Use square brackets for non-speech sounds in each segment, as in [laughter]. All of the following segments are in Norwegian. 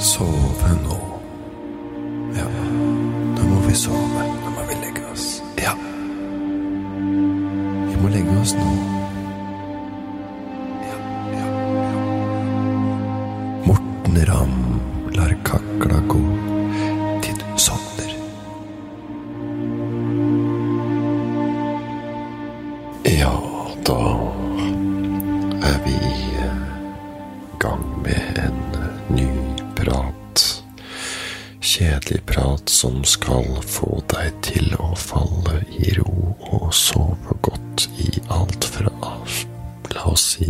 sove nå. Ja, nå må vi sove. Nå må vi legge oss. Ja. Vi må legge oss nå. Som skal få deg til å falle i ro og sove godt i alt fra la oss si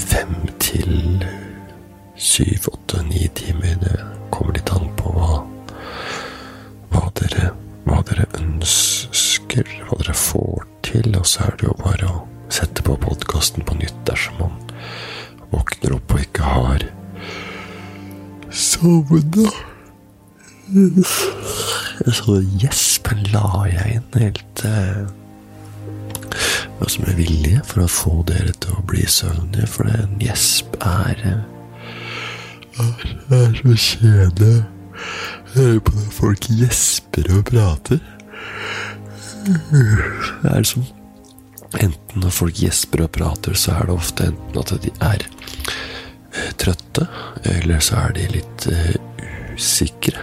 fem til syv, åtte, ni timer. Det kommer litt an på hva, hva, dere, hva dere ønsker, hva dere får til. Og så er det jo bare å sette på podkasten på nytt dersom man våkner opp og ikke har sovna. Så gjespen la jeg inn helt eh, som med vilje for å få dere til å bli søvnige, for en gjesp er eh, er, er så kjedelig. Høre på når folk gjesper og prater. Det er som Enten når folk gjesper og prater, så er det ofte enten at de er eh, trøtte, eller så er de litt eh, usikre.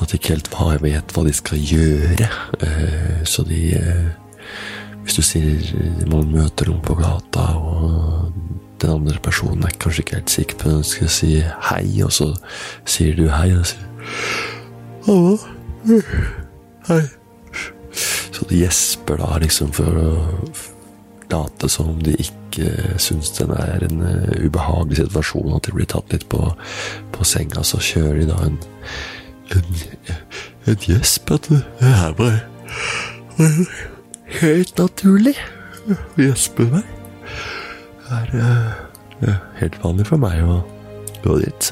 At de ikke helt vet hva de skal gjøre. Eh, så de eh, Hvis du sier man møter noen på gata, og den andre personen er kanskje ikke helt sikker på om den skal si hei, og så sier du hei, og sier Hallo. Hei. Så de gjesper da liksom for å late som om de ikke syns den er en eh, ubehagelig situasjon, at de blir tatt litt på, på senga. Så kjører de da en en, gjesp. At det er bare, bare helt naturlig å gjespe meg. Det er uh, helt vanlig for meg å gå dit.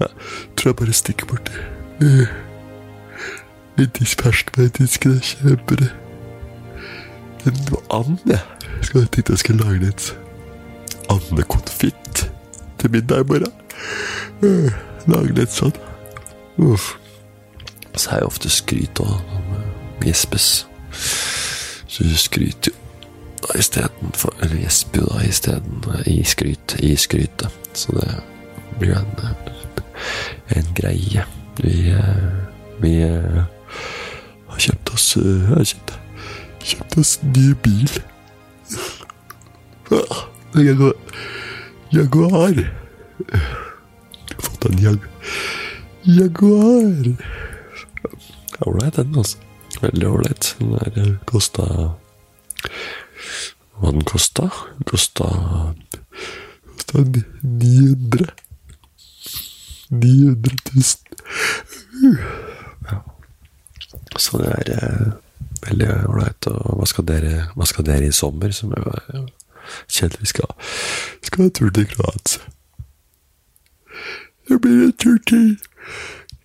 Jeg tror jeg bare stikker bort Uh, Litt ferskværdisken og kjøper en and, jeg. Skal jeg tenkte jeg skal lage litt andekonfitt til middag i morgen. Øh, Lage litt sånn. Uff. Så er jeg ofte skryt og gjespes. Så du skryter jo istedenfor Eller gjesper jo da isteden i skryt, i skrytet. Så det blir jo en, en greie. Vi, eh, vi eh, har kjøpt oss eh, har kjøpt, kjøpt oss ny bil. Ah. Jaguar. Fått en jag Jaguar. Ålreit, den, altså. Veldig ålreit. Den der eh, kosta Hva den kosta? Kosta Kosta 900 900 000. Ja. Så det er eh, veldig ålreit. Og hva skal, dere, hva skal dere i sommer? Som er kjenner. Vi skal, skal ha tur til Kroatia. Det blir en tur til,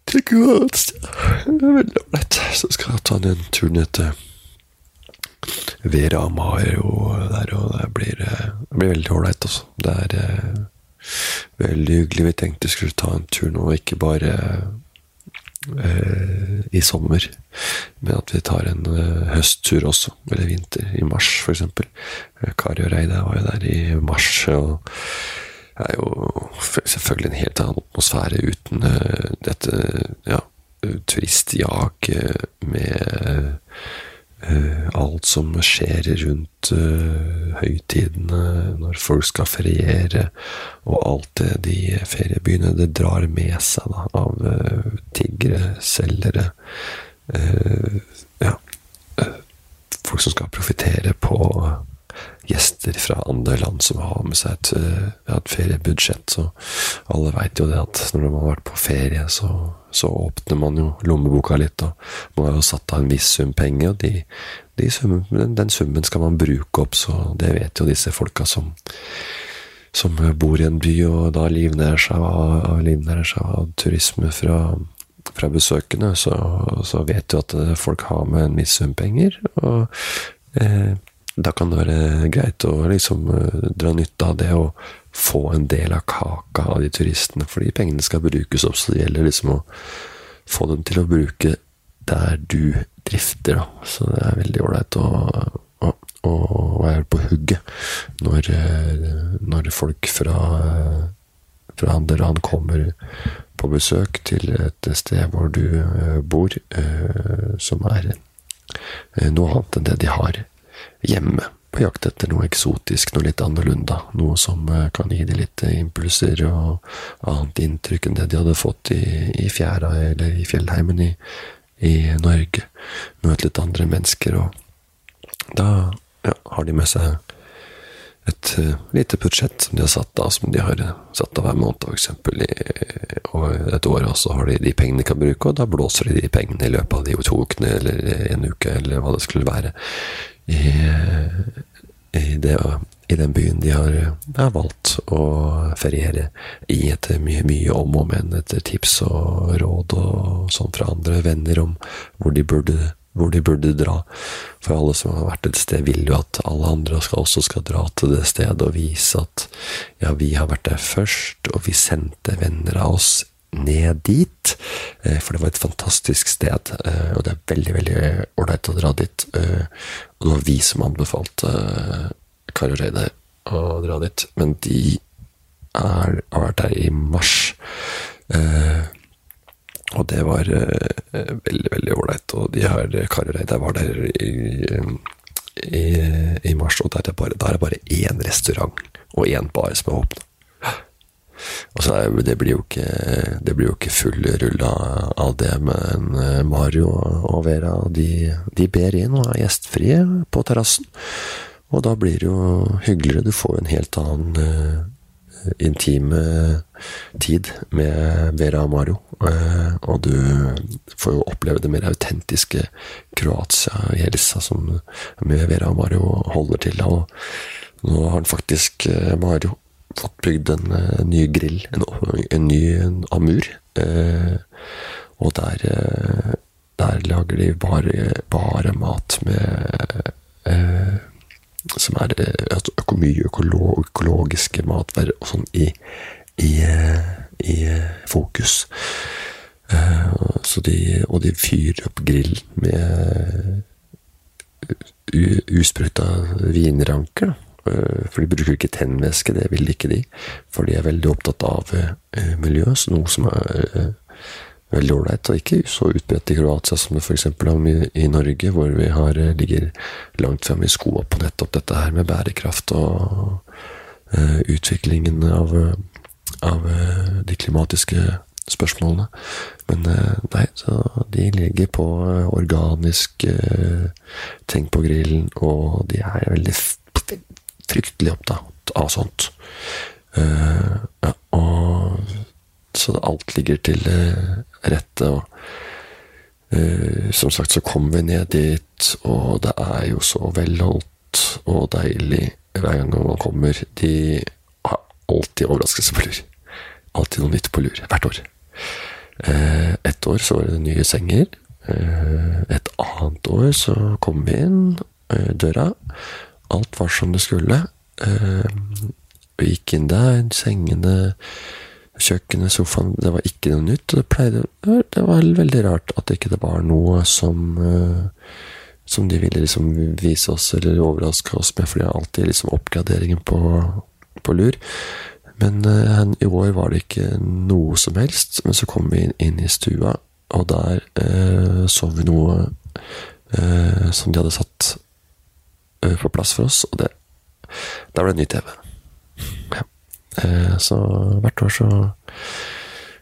til er veldig ålreit. Så skal jeg ta en tur ned til Vera Maher og der, og det blir, det blir veldig ålreit, altså. Det er eh, veldig hyggelig. Vi tenkte vi skulle ta en tur nå, ikke bare eh, i sommer, men at vi tar en eh, høsttur også, eller vinter, i mars eksempel. Eh, Kari og Reidar var jo der i mars, og det er jo selvfølgelig en helt annen atmosfære uten uh, dette ja, turistjag eh, med uh, alt som skjer rundt uh, høytidene, når folk skal feriere, og alt det de feriebyene det drar med seg da, av uh, tiggere, selgere, ja, folk som skal profitere på gjester fra andre land som har med seg et, eh, et feriebudsjett. Så alle veit jo det at når man har vært på ferie, så, så åpner man jo lommeboka litt, og man har jo satt av en viss sum penger, og de, de summen, den, den summen skal man bruke opp, så det vet jo disse folka som som bor i en by og da livnærer seg av, livnærer seg av turisme fra, fra besøkende, så, så vet du at eh, folk har med en viss sum penger. Og eh, da kan det være greit å liksom uh, dra nytte av det og få en del av kaka av de turistene, fordi pengene skal brukes opp, så det gjelder liksom å få dem til å bruke der du drifter, da. Så det er veldig ålreit å, å, å, være på hugget når, når folk fra, fra andre land kommer på besøk til et sted hvor du bor, som er noe annet enn det de har hjemme på jakt etter noe eksotisk, noe litt annerledes. Noe som eh, kan gi dem litt impulser og annet inntrykk enn det de hadde fått i, i fjæra eller i fjellheimen i, i Norge. Møte litt andre mennesker, og da ja, har de med seg et uh, lite budsjett som de har satt av, som de har satt av hver måned, f.eks. Og et år, og så har de de pengene de kan bruke, og da blåser de de pengene i løpet av de to ukene, eller en uke, eller hva det skulle være, i, i, det, i den byen de har, har, valgt å feriere i, etter mye, mye om og men, etter tips og råd og sånn fra andre venner om hvor de burde hvor de burde dra. For alle som har vært et sted, vil jo at alle andre skal, også skal dra til det stedet og vise at ja, vi har vært der først, og vi sendte venner av oss ned dit. Eh, for det var et fantastisk sted, eh, og det er veldig veldig ålreit å dra dit. Eh, og det var vi som anbefalte Kari og Reidar å dra dit, men de er, har vært der i mars. Og det var veldig, veldig ålreit. Og de her Kari og Reidar var der i, i, i mars, og der er er det bare én restaurant og én bar som er åpna. Altså, det blir jo ikke, det blir jo ikke full rulle av det, men eh, Mario og Vera de, de ber inn og er gjestfrie på terrassen. Og da blir det jo hyggeligere. Du får en helt annen uh, intim tid med Vera og Mario. Uh, og du får jo oppleve det mer autentiske Kroatia i Helsa som med Vera og Mario holder til. Og nå har han faktisk Mario fått bygd en en ny grill, en, en ny en Amur. Eh, og der, uh, der lager de bare, bare mat med Som er øko, mye økolog, økologiske matvarer og sånn i, i, i fokus. De, og de fyrer opp grillen med usprøyta vinranker. da Eh, for de bruker ikke tennvæske, det vil ikke de. For de er veldig opptatt av miljø, miljøet, så noe som er eh, veldig ålreit, og ikke så utbredt i Kroatia som det f.eks. er i Norge, hvor vi har, ligger langt fremme i skoa på nettopp dette her med bærekraft og utviklingen av, av de klimatiske spørsmålene. Men nei, så de ligger på organisk tenk på grillen, og de er veldig fryktelig opptatt av sånt. Uh, ja, og så alt ligger til uh, rette. og uh, Som sagt så kom vi ned dit, og det er jo så velholdt og deilig hver gang man kommer. De har alltid overraskelse på lur. Alltid noe nytt på lur. Hvert år. Et år så var det nye senger. Et annet år så kom vi inn døra, Alt var som det skulle. Uh, vi gikk inn der, sengene, kjøkkenet, sofaen Det var ikke noe nytt. Det, pleide, det var veldig rart at det ikke var noe som uh, Som de ville liksom vise oss eller overraske oss med, for de har alltid liksom oppgraderingen på, på lur. Men uh, i år var det ikke noe som helst. Men så kom vi inn, i stua, og der uh, så vi noe uh, som de hadde satt på plass for oss, og det Da ble det ny TV. Ja. Eh, så hvert år så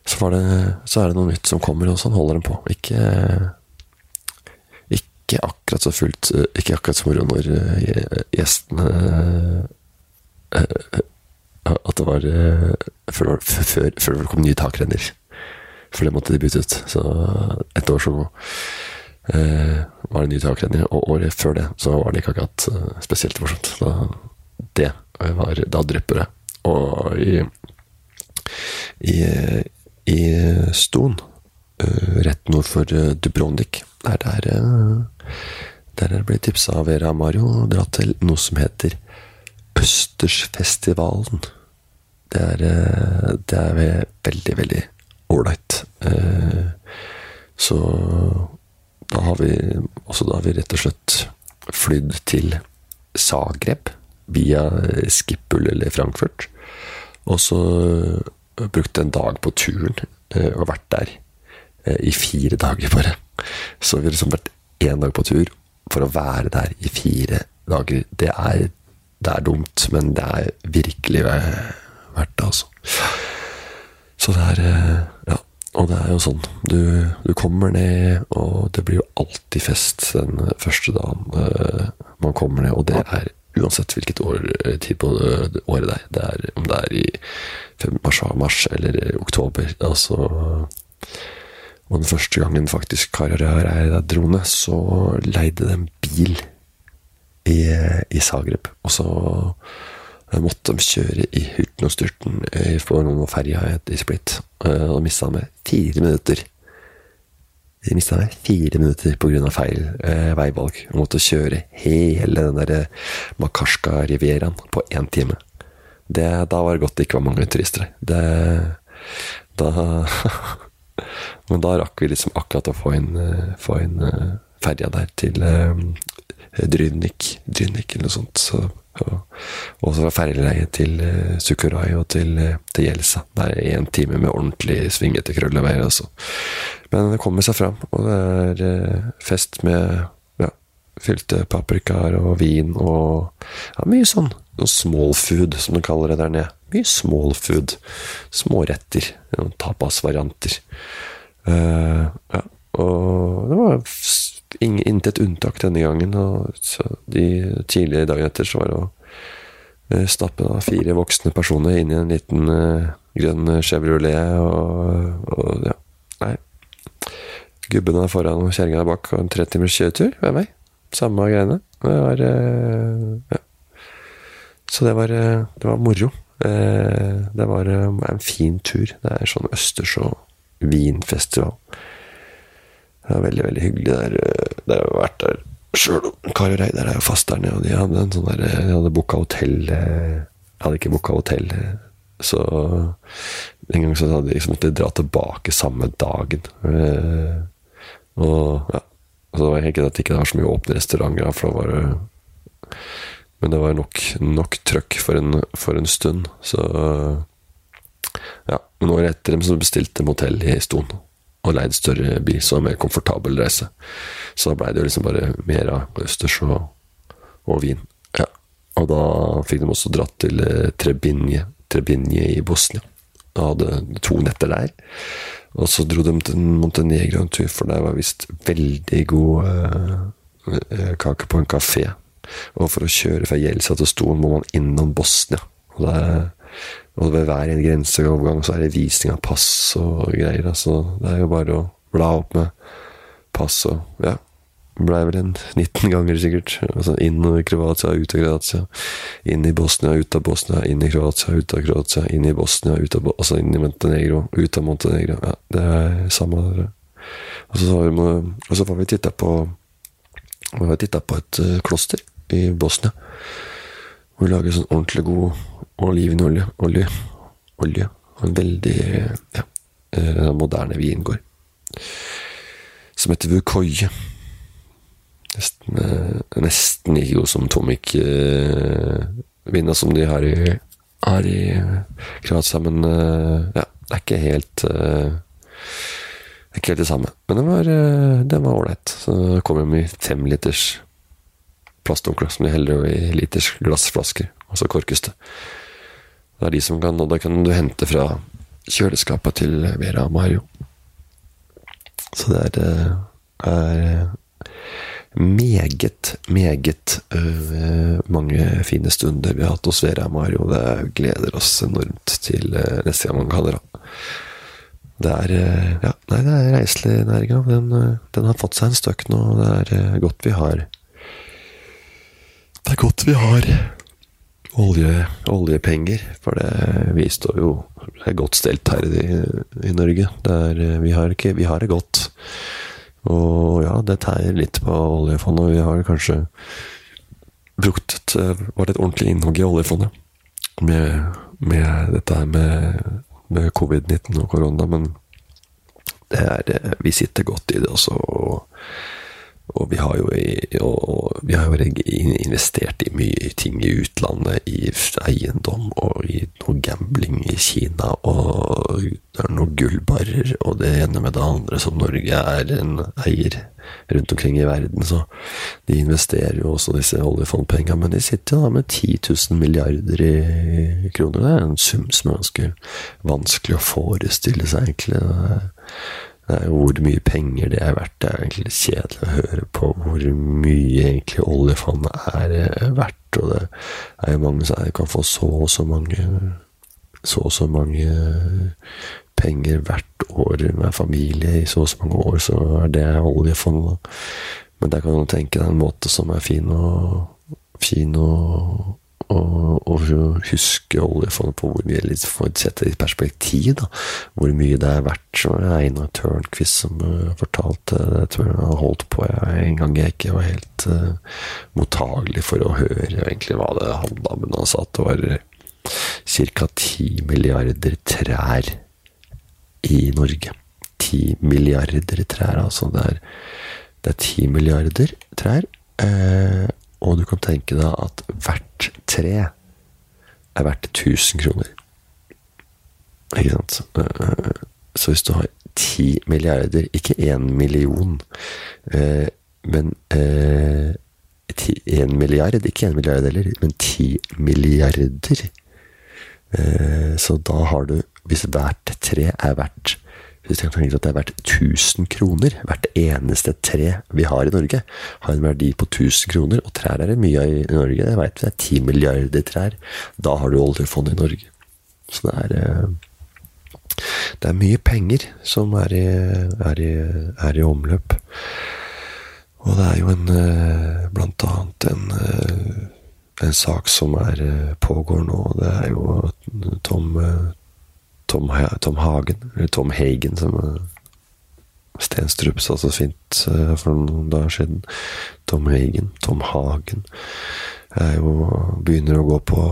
så, det, så er det noe nytt som kommer, og sånn holder den på. Ikke, ikke akkurat så fullt Ikke akkurat som moro når eh, gjestene eh, At det var før, før, før det kom nye takrenner. For det måtte de bytte ut. Så et år så eh, var det ny takrenner, og året før det så var det ikke akkurat eh, spesielt morsomt. Da, det var Da drypper det. Og i, i, i Ston, rett nord for Dubrovnik, er der Der er jeg blitt tipsa av Vera Mario å dra til noe som heter Østersfestivalen. Det er, eh, det er veldig, veldig ålreit. Eh, så da har vi også da har vi rett og slett flydd til Zagreb via Skippul eller Frankfurt. Og så brukt en dag på turen og vært der i fire [laughs] dager, bare. Så vi har liksom vært én dag på tur for å være der i fire dager. Det er, det er dumt, men det er virkelig verdt det, altså. Så det er Ja. Og det er jo sånn. Du, du, kommer ned, og det blir jo alltid fest den første dagen uh, man kommer ned. Og det er uansett hvilket år, tid på året det er. Det er om det er i mars, mars eller oktober. Altså og den første gangen faktisk Kari er jeg drone, så leide de en bil i, i Zagreb. Og så måtte de kjøre i hurten og styrten for noen ferja i Split. Og mista meg fire minutter. De mista meg fire minutter pga. feil eh, veivalg. Jeg måtte kjøre hele den der Makarska-rivieraen på én time. Det, da var det godt det ikke var mange turister der. Da [laughs] Men da rakk vi liksom akkurat å få inn, eh, få inn ferja der til eh, Drynik, Drynik eller noe sånt. Så, og, så fra ferjeleiet til uh, Sukurai og til, uh, til Jelsa. Det er én time med ordentlig svingete krølleveier, også. Men det kommer seg fram, og det er uh, fest med ja, fylte paprikaer og vin og ja, mye sånn. Noe small food, som de kaller det der nede. Mye small food. Småretter. Tapasvarianter. Uh, ja. Og det var intet unntak denne gangen. Og de tidlige dagene etter så var det å uh, stappe da, fire voksne personer inn i en liten uh, grønn Chevrolet og, og ja, nei. Gubben er foran og kjerringa er bak, og en 30 timers kjøretur hver vei. Samme greiene. Det var ja. Så det var, det var moro. Det var en fin tur. Det er sånn østers og vinfestival. Det var veldig, veldig hyggelig der. Eh, der har jeg vært der sjøl. Kari Reidar er jo fast der nede, og de hadde en sånn eh, booka hotell eh, Jeg hadde ikke booka hotell, så en gang så hadde de liksom måttet dra tilbake samme dagen. Og ja. Så var det at det ikke var så mye åpne restauranter, for da var det Men det var nok, nok trøkk for en, for en stund, så ja, noen år etter dem så bestilte de hotell i Ston og leide større bil, så mer komfortabel reise. Så da blei det jo liksom bare mer av østers og, og vin. Ja. Og da fikk de også dratt til eh, Trebinje, Trebinje i Bosnia. Da hadde to netter der. Og så dro de til Montenegro en tur, for der var visst veldig god uh, kake på en kafé. Og for å kjøre fra Jelsa til Stolen må man innom Bosnia. Og det og ved hver en grenseovergang så er det visning av pass og greier. Altså, det er jo bare å bla opp med pass og Ja. Blei vel en [laughs] 19 ganger, sikkert. Altså inn i Kroatia, ut av Kroatia. Inn i Bosnia, ut av Bosnia. Inn i Kroatia, ut av Kroatia. Inn i Bosnia, ut av Altså inn i Montenegro, ut av Montenegro. Ja, det er samme der. Og så var vi, og så var vi titta på Vi har titta på et uh, kloster i Bosnia. Hvor vi lager sånn ordentlig god olivenolje. Olje. Olje. Og en veldig ja, eh, moderne vingård. Som heter Vukoye. Nesten, eh, nesten like god som Tomic-vinda som de har i, har i Kroatia, men ja, det er ikke helt det er ikke helt det samme. Men den var, den var ålreit. Så det kom jo med femliters plastdunkler som de heller i liters glassflasker, og så korkes det. Det er de som kan, og da kan du hente fra kjøleskapet til Vera og Mario. Så det er, er meget, meget øh, mange fine stunder vi har hatt hos Vera og Mario. Det gleder oss enormt til øh, neste gang man kaller det. Det er ja, nei, det er reiselivsnæringa. Den, den, har fått seg en støkk nå. Det er godt vi har Det er godt vi har olje, oljepenger. For det, vi står jo det er godt stelt her i, i Norge. Er, vi, har ikke, vi, har det godt. Og ja, det teier litt på oljefondet. Vi har kanskje brukt et, var et ordentlig innhogg i oljefondet med, med dette her med, med covid-19 og korona, men det er, vi sitter godt i det også. og og vi har jo, og vi har jo investert i mye ting i utlandet, i eiendom og i noe gambling i Kina, og det er noen gullbarer og det ene med det andre som Norge er en eier rundt omkring i verden. Så de investerer jo også disse oljefondpengene, men de sitter jo da med 10 000 milliarder i kroner. Det er en sum som er ganske vanskelig å forestille seg, egentlig. Hvor mye penger det er verdt. Det er egentlig kjedelig å høre på hvor mye egentlig oljefondet er eh, verdt. Og det er jo mange som kan få så og så mange så og så mange penger hvert år med familie i så og så mange år, så er det oljefondet. Men der kan du tenke deg en måte som er fin og fin og og, og huske oljefondet på hvor mye litt For å sette i perspektiv, da. Hvor mye det er verdt. Var det Einar Tørnquist som uh, fortalte det. Jeg tror han holdt på jeg, en gang jeg ikke var helt uh, mottagelig for å høre egentlig hva det handla om. Men han sa at det var ca. 10 milliarder trær i Norge. 10 milliarder trær, altså. Det er, det er 10 milliarder trær. Eh, og du kan tenke deg at hvert tre er verdt 1000 kroner. Ikke sant? Eh, så hvis du har 10 milliarder, ikke 1 million, eh, men 1 eh, milliard, ikke 1 milliard heller, men 10 milliarder. Så da har du, hvis hvert tre er verdt hvis jeg tenker at det er verdt 1000 kroner. Hvert eneste tre vi har i Norge, har en verdi på 1000 kroner. Og trær er det mye av i Norge. Jeg vet, det er 10 milliarder trær. Da har du oljefondet i Norge. Så det er eh, Det er mye penger som er i, er i, er i omløp. Og det er jo en eh, Blant annet en eh, en sak som er pågår nå. Det er jo Tom Tom, Tom Hagen, eller Tom Hagen, som eh, Stenstrup sa så fint eh, for noen dager siden. Tom Hagen, Tom Hagen. Jeg jo, begynner å gå på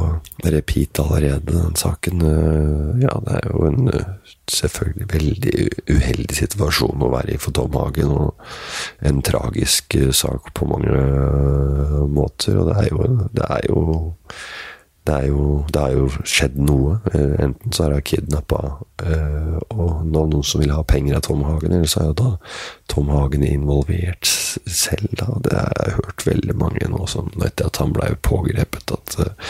repeat allerede, den saken. Eh, ja, det er jo en selvfølgelig veldig uheldig situasjon å være i for Tom Hagen, og en tragisk sak på mange måter. Og det er jo, det er jo det er, jo, det har jo skjedd noe. Eh, enten så er hun kidnappa eh, og noen som vil ha penger av Tom Hagen, eller så er jo da Tom Hagen involvert selv. Da. Det har jeg hørt veldig mange nå som etter at han ble pågrepet, at eh,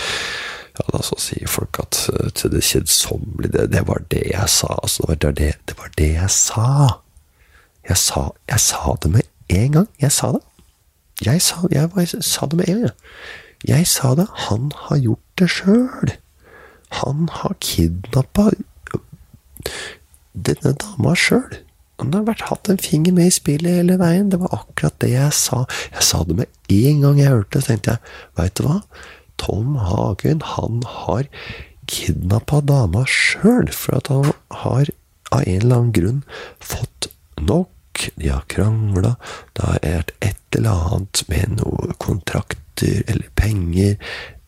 ja, da så sier folk at til det kjedsommelige det, det, var det jeg sa. Altså, det, var det, det var det jeg sa. Jeg sa, jeg sa det med en gang. Jeg sa det. Jeg sa, jeg, jeg sa det med en gang. Jeg sa det. Han har gjort det sjøl. Han har kidnappa denne dama sjøl. Han har vært, hatt en finger med i spillet hele veien. Det var akkurat det jeg sa. Jeg sa det med en gang jeg hørte det. Så tenkte jeg, veit du hva? Tom Hagen, han har kidnappa dama sjøl. For at han har av en eller annen grunn fått nok. De har krangla. Det har vært et eller annet med noen kontrakter eller penger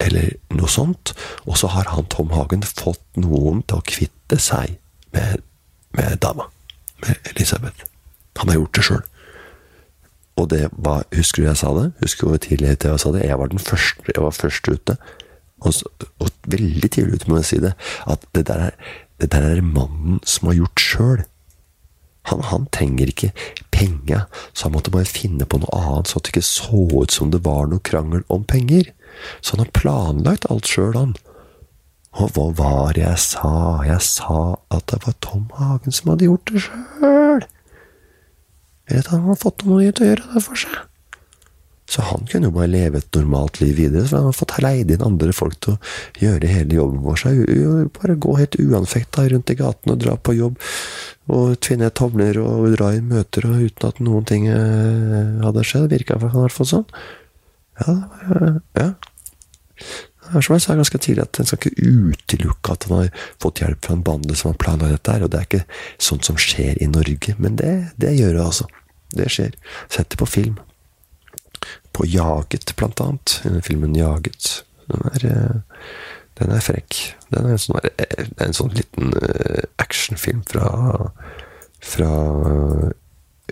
eller noe sånt. Og så har han Tom Hagen fått noen til å kvitte seg med, med dama. Med Elisabeth. Han har gjort det sjøl. Og det var Husker du jeg sa det? Husker du tidligere til jeg sa det? Jeg var den første, jeg var først ute. Og, og veldig tidlig ute med å si det. At det der er, det der er mannen som har gjort sjøl. Han, han, trenger ikke penger, så han måtte bare finne på noe annet, så det ikke så ut som det var noe krangel om penger. Så han har planlagt alt sjøl, han. Og hva var det jeg sa? Jeg sa at det var Tom Hagen som hadde gjort det sjøl. Eller at han hadde fått noen til å gjøre det for seg. Så han kunne jo bare leve et normalt liv videre, så han har fått leid inn andre folk til å gjøre hele jobben for seg. Bare gå helt uanfekta rundt i gatene og dra på jobb og tvinne tovler og dra i møter og uten at noen ting eh, hadde skjedd. Virka i hvert fall sånn. Ja, ja. Det er som jeg sa ganske tidlig, at En skal ikke utelukke at han har fått hjelp fra en bande som har planla dette. her, og Det er ikke sånt som skjer i Norge, men det, det gjør det altså. det skjer. Sett det på film. På Jaget, blant annet. Filmen Jaget. Den er, eh, den er frekk. Den er en sånn, eh, en sånn liten actionfilm fra, fra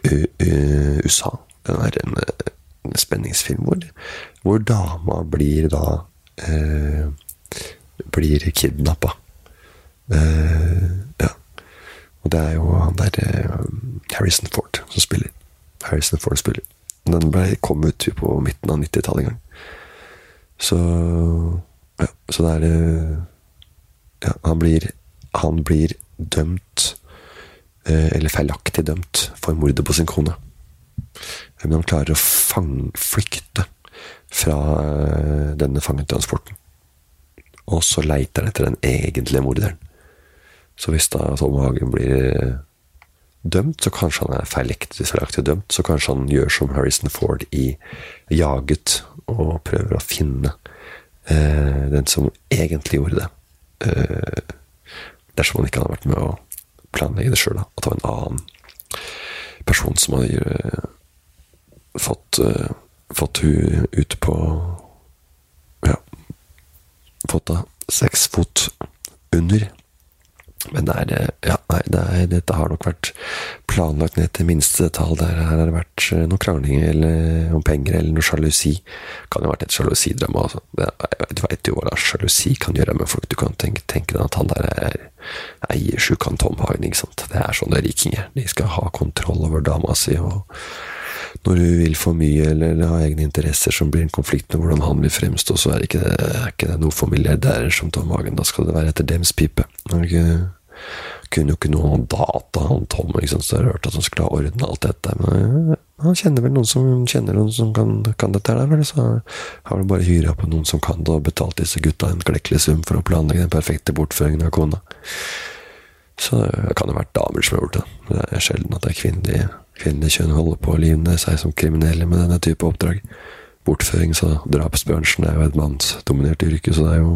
USA. Den er en spenningsfilm hvor, hvor, dama blir da eh, Blir kidnappa. Eh, ja. Og det er jo han der eh, Harrison Ford som spiller. Harrison Ford spiller. Den ble, kom ut på midten av 90-tallet en gang. Så ja, så det er eh, ja, han blir Han blir dømt eh, Eller feilaktig dømt for mordet på sin kone. Men han klarer å fang, flykte fra eh, denne fangetransporten. Og så leiter han etter den egentlige morderen. Så hvis da Tom Hagen blir eh, dømt, så kanskje han er feilaktig, dømt. Så kanskje han gjør som Harrison Ford i Jaget, og prøver å finne eh, den som egentlig gjorde det. Eh, dersom han ikke hadde vært med å planlegge det sjøl, at det var en annen person som hadde eh, fått, uh, fått hun ut på Ja, fått da seks fot under. Men det er, ja, nei, det er, dette har nok vært planlagt ned til minste detalj. Der her har det vært noen kranglinger krangling eller om penger eller noe sjalusi. Kan jo ha vært et sjalusidrama. Altså. Du veit jo hva sjalusi kan gjøre med folk. Du kan tenke, tenke deg at han der er eiersjuk, han Tom ikke sant? Det er sånne rikinger. De skal ha kontroll over dama si. og når hun vil for mye eller har egne interesser som blir en konflikt med hvordan han vil fremstå, så er ikke det, ikke det noe for milliardærer som Tom Hagen. Da skal det være etter dems pipe. Ikke, kunne jo ikke noe om data, han Tom, liksom, så jeg hørt at han skulle ha ordna alt dette. Men han kjenner vel noen som kjenner noen som kan, kan dette her, vel, så har vel bare hyra på noen som kan det, og betalt disse gutta en klekkelig sum for å planlegge den perfekte bortføringen av kona. Så det kan ha vært damer som har gjort det. Det er sjelden at det er kvinnelig, kvinnelig kjønn holder på å livne seg som kriminelle med denne type oppdrag. Bortførings- og drapsbransjen er jo et mannsdominert yrke, så det er jo,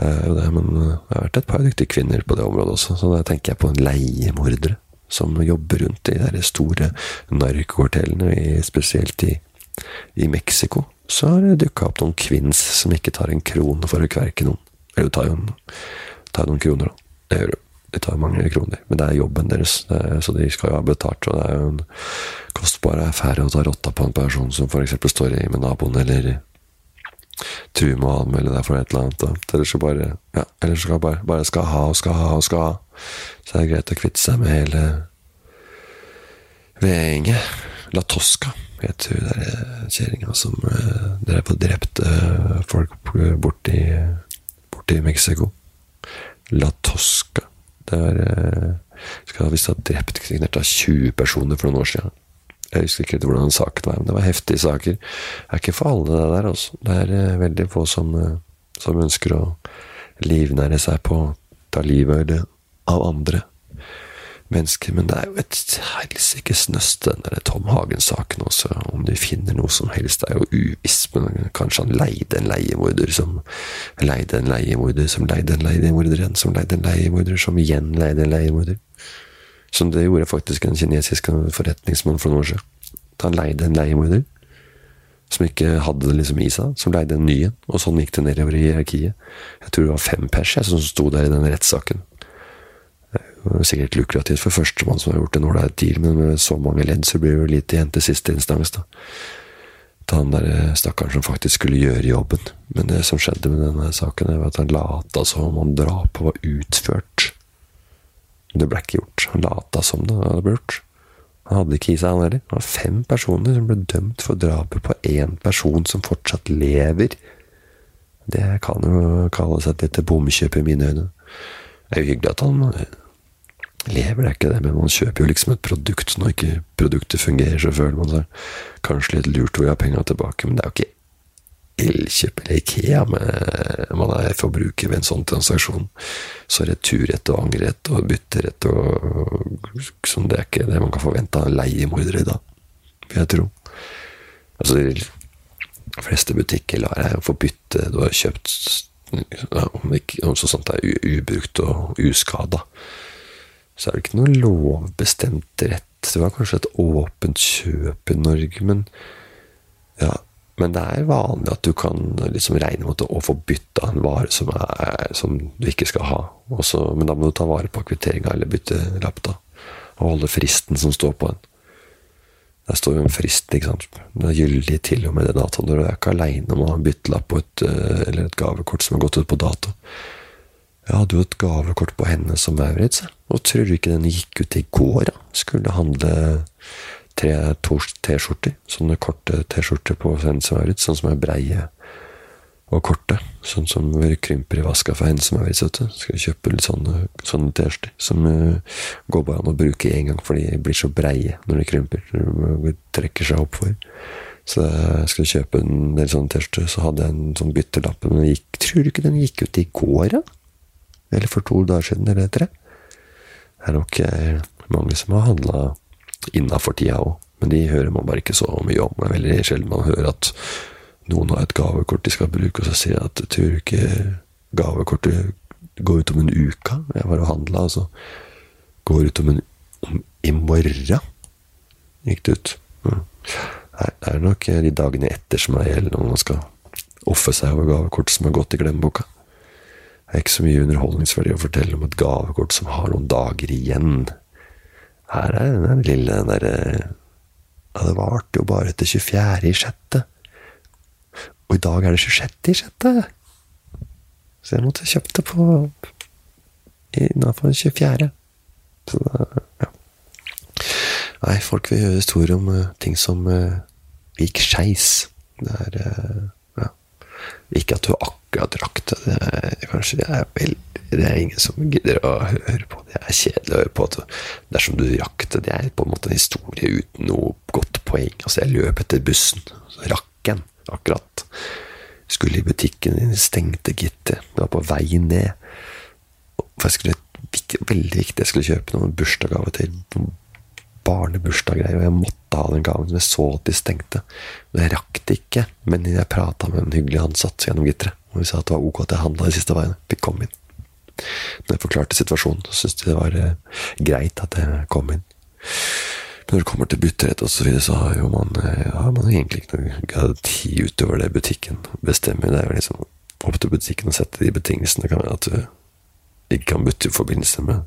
er jo det. Men det har vært et par dyktige kvinner på det området også, så da tenker jeg på leiemordere som jobber rundt i de store narkokartellene, spesielt i, i Mexico. Så har det dukka opp noen kvinns som ikke tar en krone for å kverke noen. Eller tar jo noen kroner, da. Det gjør det. De tar mange kroner, men det er jobben deres, er, så de skal jo ha betalt. Og det er jo en kostbar affære å ta rotta på en person som f.eks. står i med naboen, eller truer med å anmelde deg for et eller annet. Eller så bare ja, eller skal bare, bare skal ha og skal ha og skal ha. Så er det greit å kvitte seg med hele vedgjenget. La Tosca het hun der kjerringa som uh, drev og drepte folk borti, borti Mexico. La Tosca. Det er eh, skal visst ha drept signert av 20 personer for noen år siden. Jeg husker ikke hvordan saken var, men det var heftige saker. Det er ikke for alle det der, Også. Det er eh, veldig få som, eh, som ønsker å livnære seg på å ta livet av andre mennesker. Men det er jo et helsikes nøst, den der Tom Hagen-saken også. Om de finner noe som helst, det er jo uvisst. Men kanskje han leide en leiemorder som leide en leiemorder som leide en leiemorder igjen, som leide en leiemorder som igjen leide en leiemorder. Som det gjorde faktisk en kinesisk forretningsmann for noen år siden. Han leide en leiemorder som ikke hadde det liksom i seg, som leide en ny en. Og sånn gikk det nedover i hierarkiet. Jeg tror det var fem pers som sto der i den rettssaken. Er sikkert lukrativt for førstemann som har gjort en ålreit deal, men med så mange ledd så blir det jo lite igjen til siste instans, da. Til han der eh, stakkaren som faktisk skulle gjøre jobben. Men det som skjedde med denne saken, var at han lata som om drapet var utført. Men det ble ikke gjort. Han lata som det hadde blitt gjort. Han hadde ikke i seg, han heller. Det var fem personer som ble dømt for drapet på én person som fortsatt lever. Det kan jo kalles et lite bomkjøp i mine øyne. Det er jo hyggelig at han lever, det ikke det, men man kjøper jo liksom et produkt. Når ikke produktet fungerer, så føler man seg kanskje litt lurt hvor jeg har penga tilbake. Men det er jo ikke Elkjøp eller Ikea med, man er forbruker ved en sånn transaksjon. Så returrett og angrerett og bytterett og sånn, Det er ikke det man kan forvente av leiemordere leiemorder i dag, vil jeg tro. Altså, de fleste butikker lar deg få bytte du har kjøpt om ikke, om sånt er ubrukt og uskada så er det ikke noe lovbestemt rett Det var kanskje et åpent kjøp i Norge, men ja, men det er vanlig at du kan liksom regne mot å få bytta en vare som, er, som du ikke skal ha. Også, men da må du ta vare på kvitteringa eller bytte lapp, da. Og holde fristen som står på den. Der står jo en frist, ikke sant. Den er gyldig til og med det datoen. Du er ikke aleine om å ha en byttelapp på et, eh, eller et gavekort som har gått ut på dato. Jeg hadde jo et gavekort på henne som Maurits, og tror du ikke den gikk ut i går? da? Skulle handle tre T-skjorter. Sånne korte T-skjorter på henne som Maurits, sånn som er breie og korte. Sånn som krymper i vaska for henne som Maurits. Skal kjøpe litt sånne, sånne T-skjorter som uh, går bare an å bruke én gang, for de blir så breie når de krymper. De trekker seg opp for. Så jeg skulle kjøpe en del sånne T-skjorter, så hadde jeg en sånn byttelapp. Men gikk, tror du ikke den gikk ut i går, da? Eller for to dager siden, eller tre? Det er nok eh, mange som har handla innafor tida òg. Men de hører man bare ikke så mye om. Det er veldig sjelden man hører at noen har et gavekort de skal bruke, og så sier jeg at jeg tror ikke gavekortet går ut om en uke. Jeg var og handla, og så går ut om en om, I morgen gikk det ut. Nei, Det er nok de dagene etter som er gjelder når man skal offe seg over gavekort som har gått i glemmeboka. Det er ikke så mye underholdningsverdi å fortelle om et gavekort som har noen dager igjen. Her er den lille den derre Ja, det varte jo bare til 24. i sjette. Og i dag er det 26. i sjette. Så jeg måtte kjøpt det på innafor 24. Så ja. Nei, folk vil høre historier om uh, ting som uh, gikk skeis. Det er uh, ja. Ikke at du akkurat rakk drakt. det er, kanskje det er vel det er ingen som gidder å høre på. Det er kjedelig å høre på. Dersom du jakter, det, er på en måte en historie uten noe godt poeng. Altså, jeg løp etter bussen, så rakk en akkurat. Skulle i butikken, stengte gitter. Det var på vei ned. For jeg skulle, veldig viktig, jeg skulle kjøpe noen bursdagsgave til barnebursdaggreier, og jeg måtte ha den gaven. Jeg så at de stengte. Og jeg rakk det ikke, men jeg prata med en hyggelig ansatt gjennom gitteret. Og vi sa at det var ok at jeg handla de siste veiene. Fikk komme inn. Når jeg forklarte situasjonen, så syntes de det var eh, greit at jeg kom inn. Men når det kommer til bytterett osv., så, videre, så har jo man, eh, har egentlig ikke noe garanti utover det butikken bestemmer. Det er jo liksom opp til butikken å sette de betingelsene. Det kan være at du ikke kan bytte i forbindelse med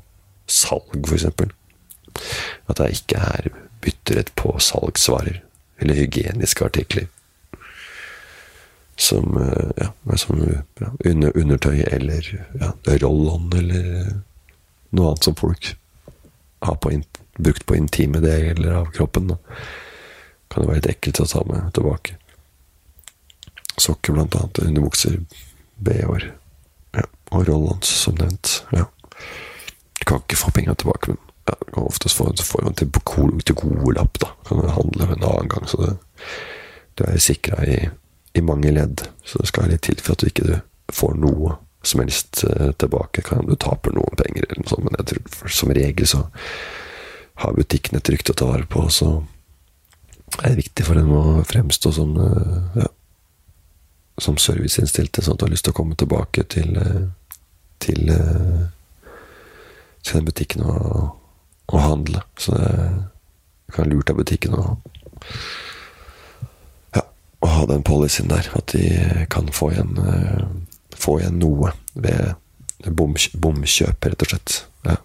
salg, f.eks. At det ikke er bytterett på salgsvarer eller hygieniske artikler som, eh, ja, som ja, under, undertøy eller ja, roll-on eller noe annet som folk har på brukt på intime deler av kroppen. Da. Kan det være litt ekkelt å ta med tilbake. Sokker, blant annet. Underbukser, bh-er. Ja, og roll-ons, som nevnt. Ja. Du kan ikke få penga tilbake, men kan oftest få, få en til, til gode lapp. da. Kan handle en annen gang, så det, du er sikra i i mange ledd, så det skal litt til for at du ikke får noe som helst eh, tilbake. Kan du taper noen penger, eller noe sånt, men jeg tror som regel så har butikken et rykte å ta vare på, så er det viktig for dem å fremstå som eh, ja, som serviceinnstilte, sånn at du har lyst til å komme tilbake til eh, til, til den butikken og, og handle. Så det kan lurt av butikken å å ha den policyen der. At de kan få igjen, uh, få igjen noe ved bomkjøp, rett og slett. Ja.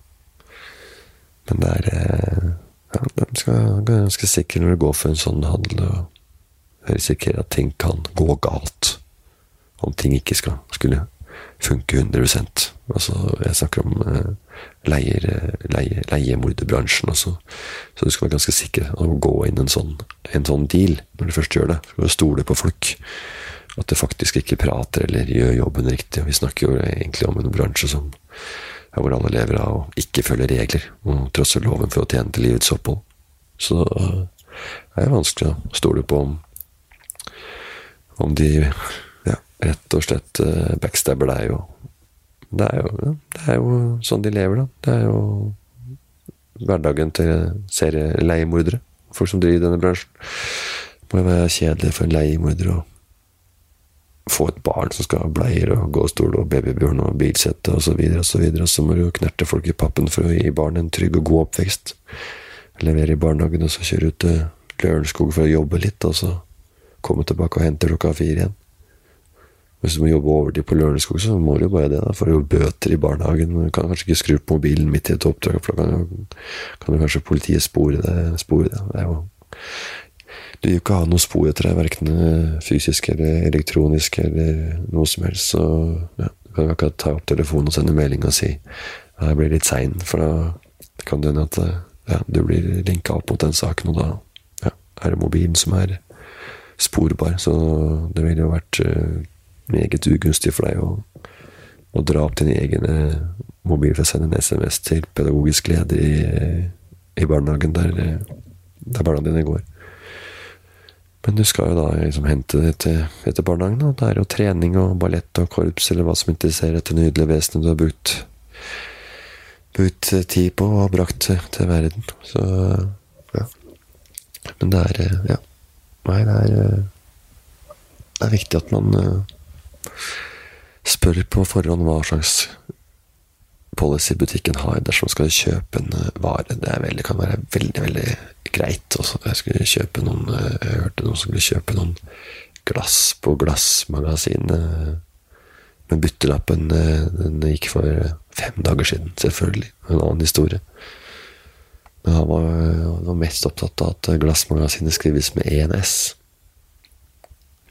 Men det er uh, ja, De skal ganske sikre når det går for en sånn handel, og risikere at ting kan gå galt. Om ting ikke skal skulle funke 100 Altså, jeg snakker om uh, leier, leie, leiemorderbransjen også. Så du skal være ganske sikker på å gå inn en sånn, en sånn deal når du først gjør det. Du skal stole på folk. At det faktisk ikke prater eller gjør jobben riktig. Vi snakker jo egentlig om en bransje som hvor alle lever av å ikke følge regler og trosser loven for å tjene til livets opphold. Så uh, det er vanskelig å stole på om, om de rett og slett uh, backstabber deg jo. det er, jo, det er jo sånn de lever, da. Det er jo hverdagen til serieleiemordere. Folk som driver denne bransjen. Det må jo være kjedelig for en leiemorder å få et barn som skal ha bleier og gåstol og babybjørn og bilsette osv., og så videre, og så må du knerte folk i pappen for å gi barnet en trygg og god oppvekst. levere i barnehagen, og så kjøre ut til Lørenskog for å jobbe litt, og så komme tilbake og hente klokka fire igjen. Hvis du må jobbe overtid på Lørenskog, så må du jo bare det. da, Får jo bøter i barnehagen. Du kan kanskje ikke skru på mobilen midt i et oppdrag, for da kan, kan jo kanskje politiet spore det. Spore det. det er jo, du vil jo ikke ha noe spor etter deg, verken fysisk eller elektronisk eller noe som helst. Så ja, du kan jo ikke ta opp telefonen og sende melding og si jeg blir litt sein, for da kan det hende at ja, du blir linka opp mot den saken, og da ja, er det mobilen som er sporbar. Så det ville jo vært meget ugunstig for deg å, å dra opp din egen eh, mobil for å sende en SMS til pedagogisk leder i, i barnehagen der, der barna dine går. Men du skal jo da liksom hente det til, etter barnehagen, og det er jo trening og ballett og korps eller hva som interesserer dette nydelige vesenet du har brukt, brukt tid på og brakt til, verden. Så ja. Men det er Ja. Nei, det er Det er viktig at man spør på forhånd hva slags policy butikken har dersom man skal kjøpe en eh, vare. Det veldig, kan være veldig veldig greit. Også. Jeg skulle kjøpe noen eh, Jeg hørte noen som skulle kjøpe noen glass på Glassmagasinet. Men byttelappen eh, den gikk for fem dager siden, selvfølgelig. En annen historie. Men han var, han var mest opptatt av at Glassmagasinet skrives med ENS.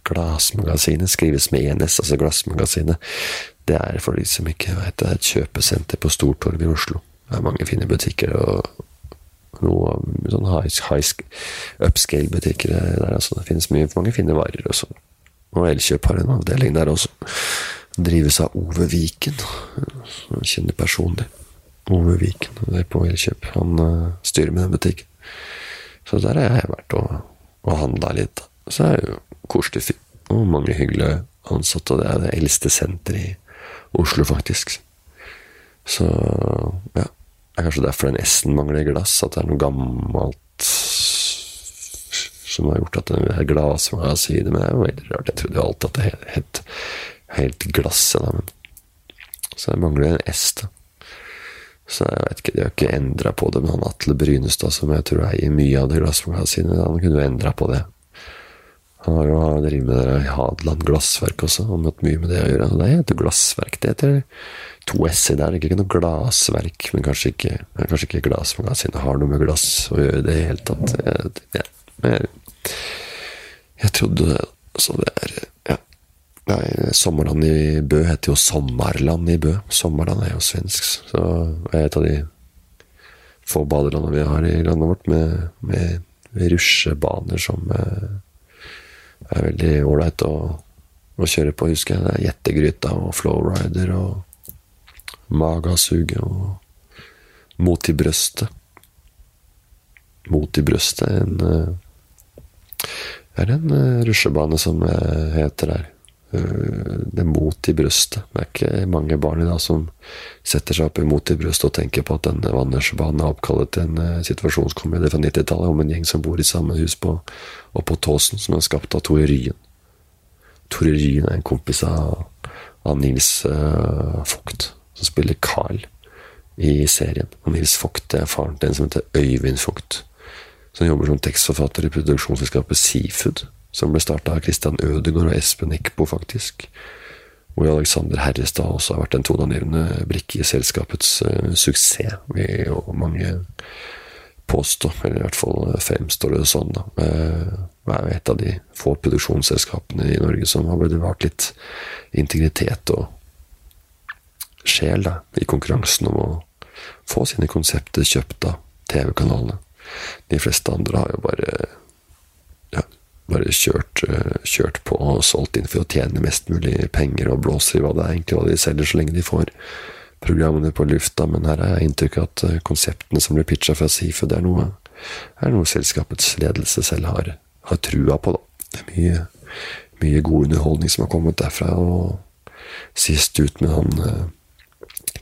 Glassmagasinet skrives med ENS, altså Glassmagasinet. Det er for de som ikke vet det, er et kjøpesenter på Stortorget i Oslo. Det er mange fine butikker og noe sånn high, high upscale-butikker der. Altså. Det finnes mye, mange fine varer også. Og Elkjøp har en avdeling der også. Drives av Ove Viken. Kjenner personlig. Ove Viken. Det er på Elkjøp. Han uh, styrer med den butikken. Så der har jeg vært og, og handla litt. Så er det jo koselig. Og mange hyggelige ansatte. Og det er det eldste senteret i Oslo, faktisk. Så ja. Det er kanskje derfor den S-en mangler glass. At det er noe gammelt som har gjort at det er glassmagasinet Men det er jo veldig rart. Jeg trodde jo alltid at det het helt glasset. Da, men så det mangler en S, da. Så jeg vet ikke, De har ikke endra på det, men han Atle Brynestad, som jeg tror eier mye av det glassmagasinet, han kunne jo endra på det. Han har jo drevet med det i Hadeland glassverk også, og møtt mye med det å gjøre. Det heter glassverk. Det heter to s-er der. Ikke noe glassverk, men kanskje ikke, kanskje ikke glassmagasinet har noe med glass å gjøre i det hele tatt. Jeg, jeg, jeg trodde det. Så det er ja. Nei, Sommerland i Bø heter jo Sommarland i Bø. Sommerland er jo svensk, så er et av de få badelandene vi har i landet vårt, med, med rusjebaner som eh, det er veldig ålreit å, å, kjøre på, husker jeg. Det er Jettegryta og Flowrider og Magasuget og Mot i brøstet. Mot i brøstet en er en uh, rusjebane som uh, heter der. Uh, det er mot i brøstet. Det er ikke mange barn i dag som setter seg opp mot i brøstet og tenker på at denne vannrutsjebanen er oppkalt til en uh, situasjonskomedie fra 90-tallet om en gjeng som bor i samme hus på og på Tåsen, som er skapt av Tore Ryen. Tore Ryen er en kompis av, av Nils uh, Vogt, som spiller Carl i serien. Og Nils Vogt er faren til en som heter Øyvind Vogt, som jobber som tekstforfatter i produksjonsselskapet Seafood, som ble starta av Christian Ødegaard og Espen Eckbo, faktisk. Hvor Alexander Herrestad også har vært en toneangivende brikke i selskapets uh, suksess. Vi, jo mange påstå, eller i hvert fall fremstår det sånn. da. Uh, er et av de få produksjonsselskapene i Norge som har bevart litt integritet og sjel da, i konkurransen om å få sine konsepter kjøpt av TV-kanalene. De fleste andre har jo bare ja, bare kjørt, kjørt, på og solgt inn for å tjene mest mulig penger og blåser i hva det er egentlig hva de selger, så lenge de får programmene på lufta, men her har jeg inntrykk av at eh, konseptene som blir pitcha fra SIFU, det er noe, er noe selskapets ledelse selv har, har trua på. Da. Det er mye, mye, god underholdning som har kommet derfra. og Sist ut med han eh,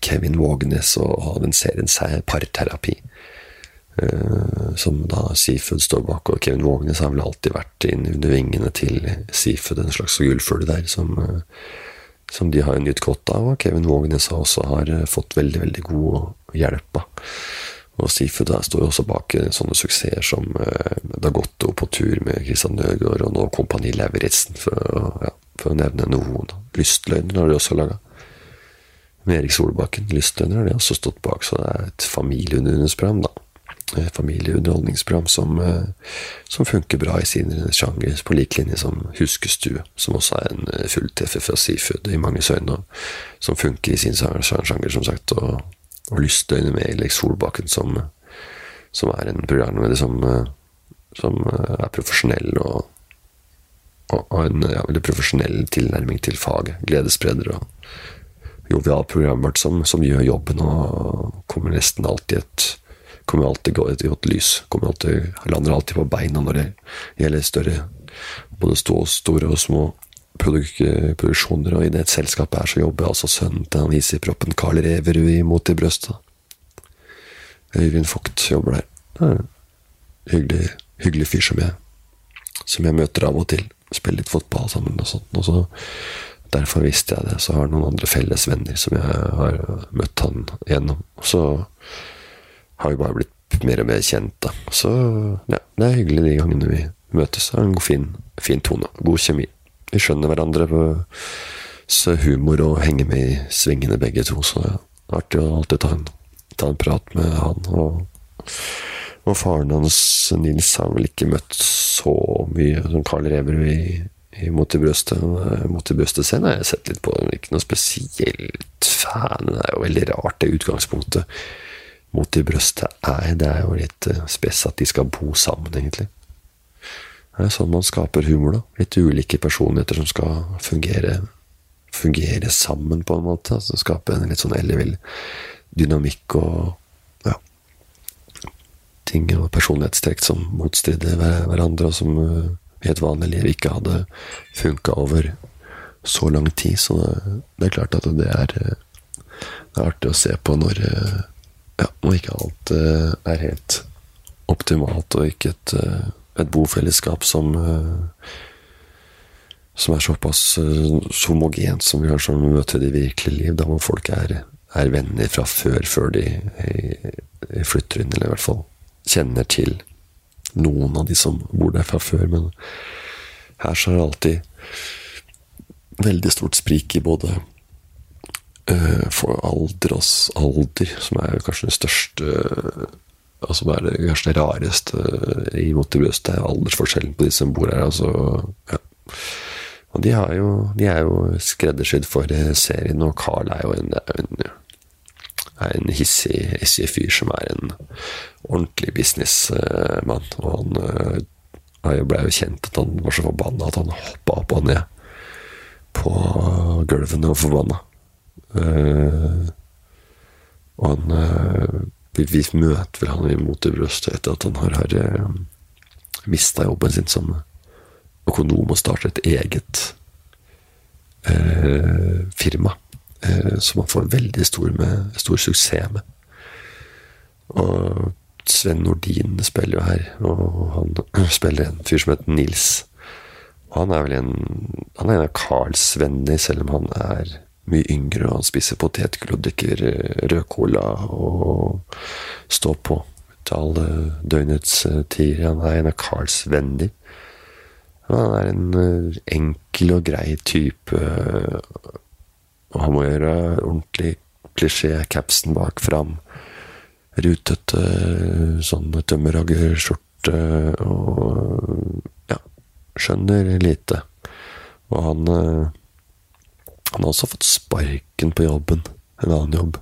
Kevin Vågenes og den serien parterapi. Uh, som da Seafood står bak, og Kevin Vågenes har vel alltid vært inn under vingene til Seafood, en slags gullfugl der, som uh, som de har nytt godt av, og Kevin Vågnes også har eh, fått veldig veldig god hjelp av. Og Seafood står også bak eh, sånne suksesser som eh, Dagotto på tur med Christian Nøgaard, og nå Kompani Lauritzen, for, ja, for å nevne noen. Lystløgner har de også laga. Med Erik Solbakken. Lystløgner har de også stått bak, så det er et familieunderholdningsprogram, da. Et familieunderholdningsprogram som, eh, som funker bra i sin sjanger, på lik linje som Huskestue, som også er en eh, fulltreffer fra Seafood i manges øyne, som funker i sin sjanger, som sagt. og og Lystøyne med Erik Solbakken, som, som er en programleder som, eh, som eh, er profesjonell og, og en ja, veldig profesjonell tilnærming til faget. Gledesspreder og jovial programvert som, som gjør jobben og kommer nesten alltid et kommer alltid gå- et godt lys. Kommer alltid, lander alltid på beina når det gjelder større både store og små produk, produksjoner. Og i det selskapet her så jobber altså sønnen til han Easy-proppen Carl Reverud imot Mot i brøstet. Øyvind Vogt jobber der. Det er en Hyggelig, hyggelig fyr som jeg, som jeg møter av og til. Spiller litt fotball sammen og sånt. Og så Derfor visste jeg det. Så har jeg noen andre felles venner som jeg har møtt han gjennom. Så har vi bare blitt mer og mer kjent, da. Så ja, det er hyggelig de gangene vi møtes. Det er en fin, fin tone. God kjemi. Vi skjønner hverandre på humor og henger med i svingene begge to, så det er artig å alltid ta en, ta en prat med han. Og, og faren hans, Nils, har vel ikke møtt så mye som Carl Reverud i, i Mot i brøstet. Mot i brøstet-scenen har jeg sett litt på, ikke noe spesielt fan. Det er jo veldig rart, det utgangspunktet. Mot i brøstet er Det er jo litt eh, spes at de skal bo sammen, egentlig. Det er sånn man skaper humor, da. Litt ulike personligheter som skal fungere, fungere sammen, på en måte. Altså skape en litt sånn ellevill dynamikk og ja, ting og personlighetstrekk som motstrider hver- hverandre, og som eh, i et vanlig liv ikke hadde funka over så lang tid. Så det, er klart at det er, eh, det er artig å se på når, eh, ja, og ikke alt uh, er helt optimalt, og ikke et, uh, et bofellesskap som uh, som er såpass homogent som vi kanskje møter i det virkelige liv, da hvor folk er, er venner fra før, før de flytter inn, eller i hvert fall kjenner til noen av de som bor der fra før. Men her så er det alltid veldig stort sprik i både for alder og alder, som er kanskje den største som er det kanskje det rareste i Mot det er aldersforskjellen på de som bor her. Altså, ja. Og de, jo, de er jo skreddersydd for eh, serien, og Carl er jo en, en, er en hissig, hissig fyr som er en ordentlig businessmann. Og han eh, blei ble jo kjent at han var så forbanna at han hoppa opp og ned på gulvene og forbanna. Eh, og han eh, vi, møter vel han i brøstet etter at han har, har uh, mista jobben sin som økonom og startet et eget eh, firma. eh, som han får veldig stor, med, stor suksess med. Og Sven Nordin spiller jo her, og han [clears throat] spiller en fyr som heter Nils. Han er vel en, han er en av Carls venner, selv om han er mye yngre, og spiser potetgull og drikker rød cola og står på til alle døgnets eh, tider. Han er en av Carls venner. Han er en eh, enkel og grei type, eh, og han må gjøre ordentlig klisjé, capsen bak fram. Rutete sånn tømmerhoggerskjorte og ja, skjønner lite. Og han eh, han har også fått sparken på jobben, en annen jobb.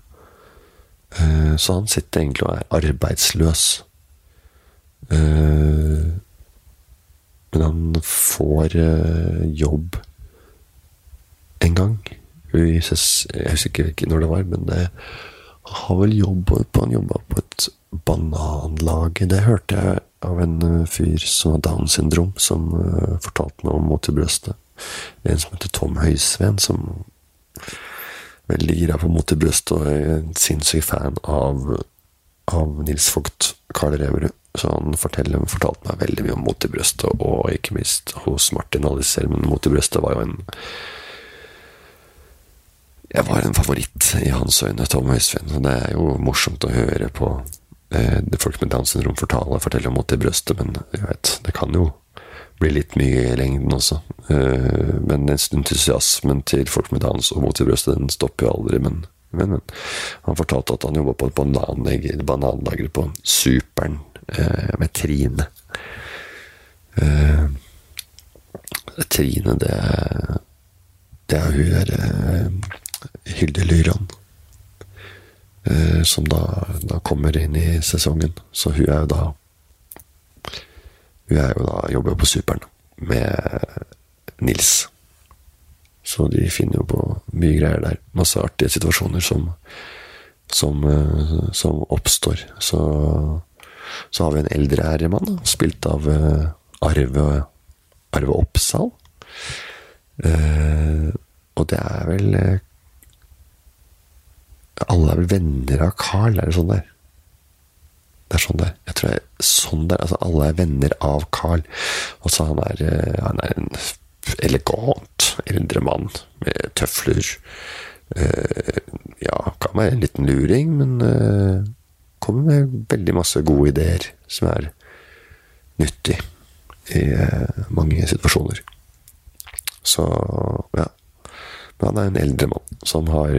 Eh, Så han sitter egentlig og er arbeidsløs. Eh, Men han får eh, jobb en gang. Jeg husker ikke når det var, men han har vel jobbet på, han jobba på et bananlag. Det hørte jeg av en fyr som har Downs syndrom, som fortalte meg om Mot i brøstet. En som heter Tom Høisveen, som veldig gira på Mot i brystet, og er en sinnssyk fan av, av Nils Vogt, Karl Reverud. Så han fortalte meg veldig mye om Mot i brystet, og ikke minst hos Martin Alicer. Men Mot i brøstet var jo en Jeg var en favoritt i hans øyne, Tom Høisveen. Og det er jo morsomt å høre på eh, folk med Downs syndrom fortale, fortelle om mot i brøstet, men jeg vet, det kan jo bli litt mye i lengden også. Eh, men entusiasmen til folk med Downs og mot i brøstet, den stopper jo aldri. Men, men, men. han fortalte at han jobba på et bananlager, på Superen eh, med Trine. Eh, Trine, det Det er hun der Hilde Lyran. Som da, da, kommer inn i sesongen. Så hun er jo da Hun er jo da jobber på Superen med Nils. Så de finner jo på mye greier der. Masse artige situasjoner som, som, uh, som oppstår. Så, så, har vi en eldre herremann, spilt av uh, Arve, Arve Oppsal. Uh, og det er vel alle er vel venner av Carl, er det sånn der? Det er sånn der. Jeg tror det er sånn der. Altså, alle er venner av Carl. Altså, han er, eh, han er en elegant eldre mann med tøfler. Uh, ja, kan være en liten luring, men uh, kommer med veldig masse gode ideer som er nyttig i uh, mange situasjoner. Så ja. Men han er en eldre mann som har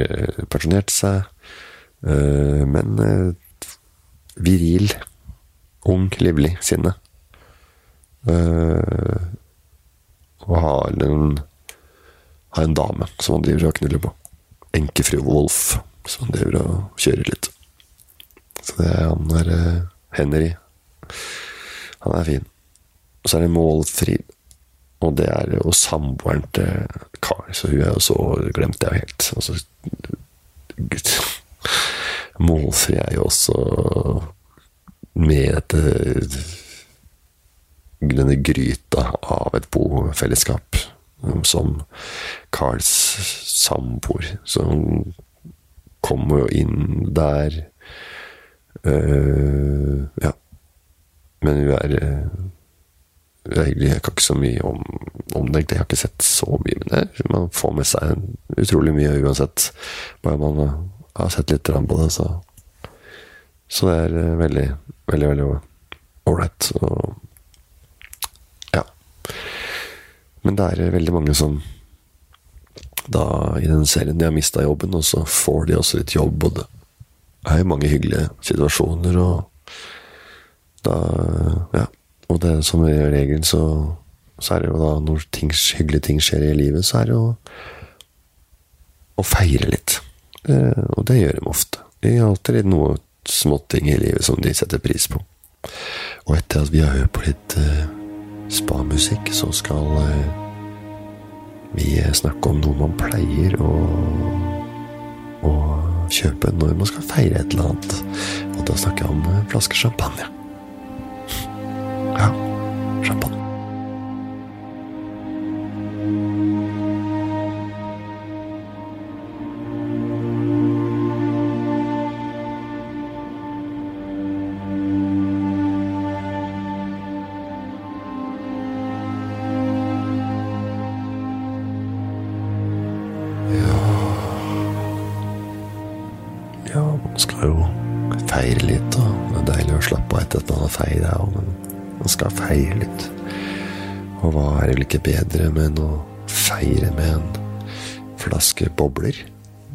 pensjonert seg, men viril, ung, livlig sinne. Og har en, har en dame som han driver og knuller på. Enkefru Wolf, som han driver og kjører litt. Så det er han der Henry. Han er fin. Og så er det Målfrid. Og det er jo samboeren til Kar, så hun er jo så glemte jeg helt. Altså, Gud. Målfri er jo også med dette denne gryta av et bofellesskap som Carls samboer. som kommer jo inn der uh, Ja. Men hun er Egentlig, jeg kan ikke så mye om, om, det. Jeg har ikke sett så mye, men det, man får med seg utrolig mye uansett. Bare man har sett litt på det, så Så det er eh, veldig, veldig, veldig ålreit. Ja. Men det er veldig mange som da i den serien de har mista jobben, og så får de også litt jobb, og det er jo mange hyggelige situasjoner, og da Ja. Og det som regel så, så er det jo da når ting, hyggelige ting skjer i livet, så er det jo å feire litt. Eh, og det gjør de ofte. De har alltid noe småting i livet som de setter pris på. Og etter at vi har hørt på litt spamusikk, så skal eh, vi snakke om noe man pleier å, å kjøpe når man skal feire et eller annet. Og da snakker jeg om en flaske champagne. [laughs] Ja, champagne. Er vel ikke bedre med å feire med en flaske bobler?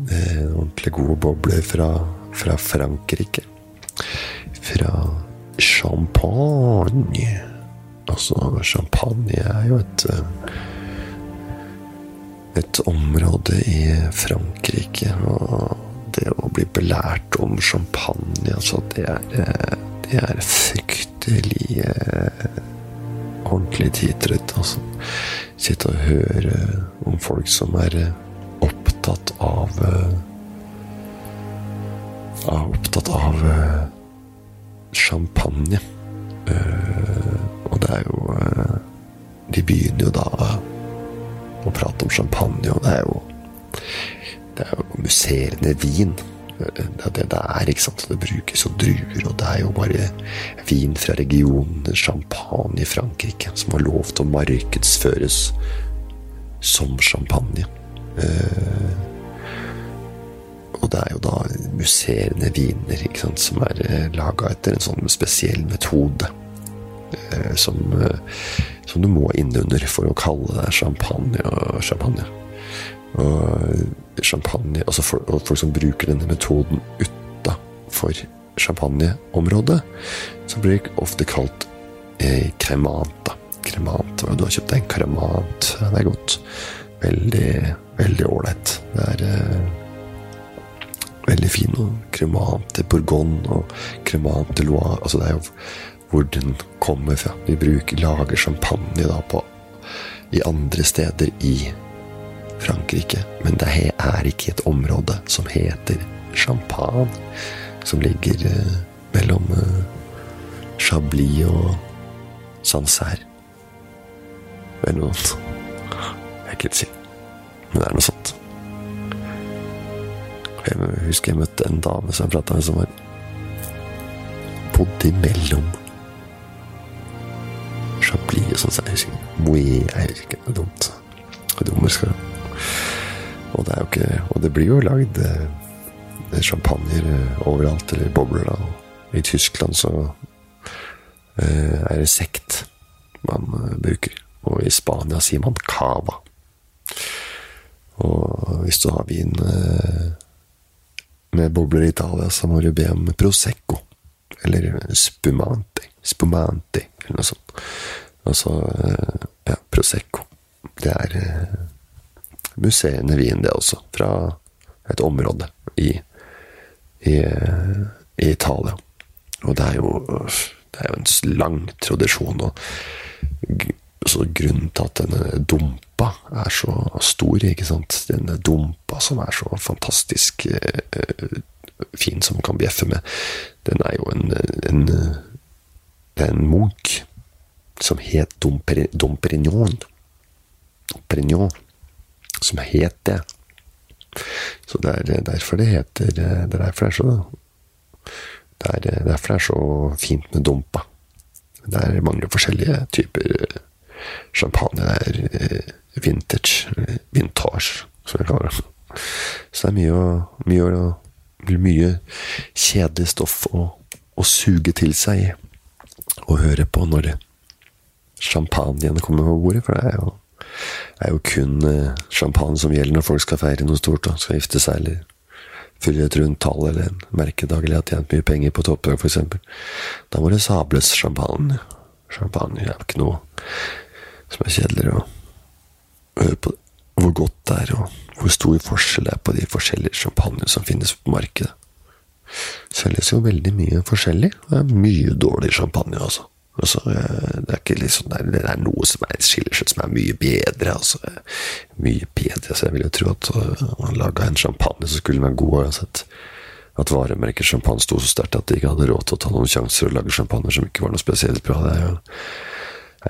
Ordentlig gode bobler fra, fra Frankrike. Fra champagne. Altså, champagne er jo et et område i Frankrike. Og det å bli belært om champagne, altså, det er, det er frykt virkelig eh, ordentlig tidtrøtt. Altså. Sitte og høre om folk som er eh, opptatt av eh, er opptatt av eh, champagne. Og det er jo De begynner jo da å prate om champagne, og det er jo Det er jo musserende vin det det det er. ikke sant? Det brukes jo druer, og det er jo bare vin fra regionen champagne i Frankrike som har lov til å markedsføres som champagne. Eh, og det er jo da musserende viner ikke sant, som er eh, laga etter en sånn spesiell metode. Eh, som, som, du må innunder for å kalle det champagne og champagne. Og champagne, altså for, og folk som bruker denne metoden utafor champagneområdet, så blir ofte kalt eh, kremant. da. Du har kjøpt en kremant. Det er godt. Veldig, veldig ålreit. Det er eh, veldig fin. Og kremant til Bourgogne og kremant til Loire. Altså, det er jo hvor den kommer fra. Vi bruker, lager champagne da på i andre steder i Frankrike. Men det er ikke et område som heter Champagne, som ligger eh, mellom eh, Chablis og Sancerre. Eller noe sånt. Jeg er ikke sikker. Men det er noe sånt. Jeg husker jeg møtte en dame som jeg prata med, som var bodd imellom Chablis og sånn. Så jeg husker Moët Jeg husker ikke. Det er dumt. Det er dumt, og det ikke Og det blir jo lagd champagne champagner eh, overalt, eller bobler, da. I Tyskland så eh, er det sekt man eh, bruker. Og i Spania sier man cava. Og hvis du har vin eh, med bobler i Italia, så må du be om prosecco. Eller spumante. Spumante, eller noe sånt. Altså eh, ja, prosecco. Det er musserende vin, det også. Fra et område i, i, i Italia. Og det er jo, det er jo en lang tradisjon. og så grunnen til at denne dumpa er så stor, ikke sant Denne dumpa som er så fantastisk eh, fin, som man kan bjeffe med, den er jo en, en en munk som het Dom, Dom Perignon. Perignon. Som het det. Så det er derfor det heter Det er derfor det er så det er derfor det er så fint med dumpa. Det er mange forskjellige typer champagne. Det er eh, vintage, vintage, som jeg kaller det. Så det er mye, mye, mye kjedelig stoff å, å, suge til seg og høre på når champagnen kommer på bordet. For det er jo, er jo kun eh, champagne som gjelder når folk skal feire noe stort. Da. Skal gifte seg eller fylle et rundt tall eller en merkedag eller har tjent mye penger på toppdag, f.eks. Da må det sables champagne. Champagne er ikke noe som er kjedeligere å høre på hvor godt det er, og hvor stor forskjell det er på de forskjellige champagne som finnes på markedet. Selges jo veldig mye forskjellig. Det er mye dårlig champagne, altså. Altså det, er ikke liksom, det er noe som er, skiller seg som er mye bedre. altså. Mye bedre, så Jeg vil jo tro at om man laga en champagne så skulle være god uansett. At varemerket champagne sto så sterkt at de ikke hadde råd til å ta noen sjanser og lage champagne som ikke var noe spesielt bra. Det er jo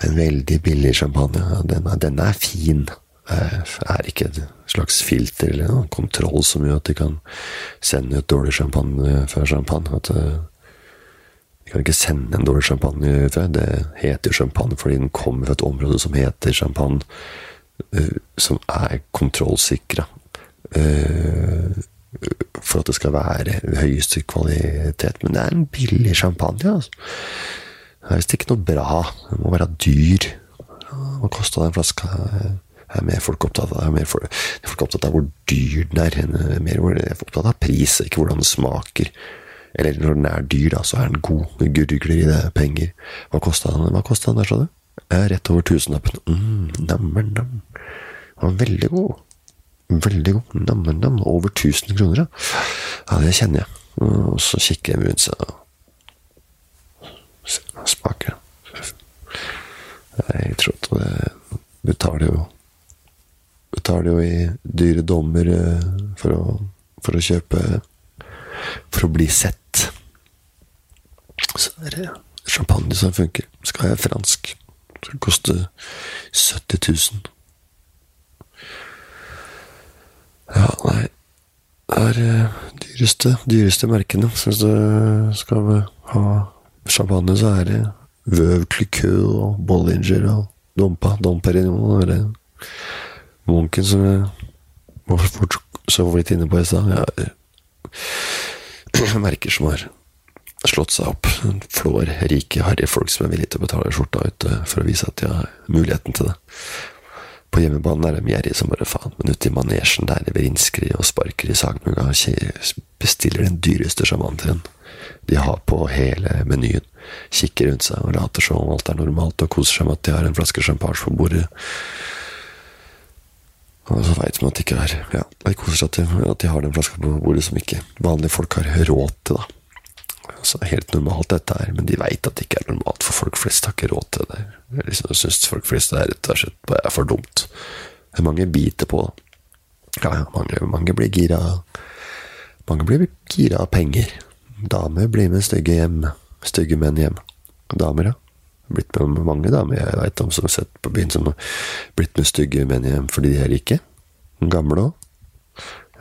en veldig billig champagne. Den er, den er fin. Det er ikke et slags filter eller noen kontroll som gjør at de kan sende ut dårlig champagne før champagne. At eh, kan ikke sende en dårlig champagne ut. Det heter jo champagne fordi den kommer fra et område som heter champagne, eh, som er kontrollsikra. Eh, for at det skal være høyeste kvalitet. Men det er en billig champagne. altså. Det er visst ikke noe bra. Det må være dyr. Hva kosta den flaska? Jeg er mer folk opptatt av, mer folk, folk opptatt av hvor dyr den er. Mer jeg er opptatt av pris, ikke hvordan den smaker. Eller når den er dyr, da, så er den god. Gurgler i det penger. Hva kosta den, Hva kostet den der, sa du? Rett over tusenlappen. Mm, nammen, nam. Var veldig god. Veldig god. Nammen, nam. Over 1000 kroner, ja. Ja, det kjenner jeg. Og så kikker jeg rundt seg smake. Jeg tror at det betaler jo Betaler jo i dyre dommer eh, for å, for å kjøpe For å bli sett. Så er det champagne som funker. Skal jeg fransk, skal koste 70 000. Ja, nei Det er eh, dyreste, dyreste merkene. Hvis du skal ha champagne, så er det Veuve Clicquot og Bollinger og Dompa, Dom Perignon eller Munken, som jeg var så vidt inne på i stad. Ja, [clears throat] merker som har slått seg opp. Flår rike, harry folk som er villige til å betale skjorta ut for å vise at de har muligheten til det. På hjemmebanen er de gjerrige som bare faen, men ute i manesjen der de vrinsker i og sparker i sagmugga bestiller den dyreste sjamanteren de har på hele menyen. Kikker rundt seg og later som alt er normalt, og koser seg med at de har en flaske champagne på bordet. Og så veit man at de ikke er Ja, de koser seg til at de har den flaska på bordet som ikke vanlige folk har råd til, da. Altså, helt normalt dette her. men de veit at det ikke er normalt, for folk flest har ikke råd til det. Jeg liksom syns folk flest er rett og slett bare er for dumt. Det er mange biter på da. Ja, ja, mange, mange blir gira Mange blir gira av penger. Damer blir med stygge hjem. Stygge menn hjem. Damer, ja. Blitt med mange damer jeg veit om som har sett på byen, som har blitt med stygge menn hjem fordi de er rike. Gamle òg.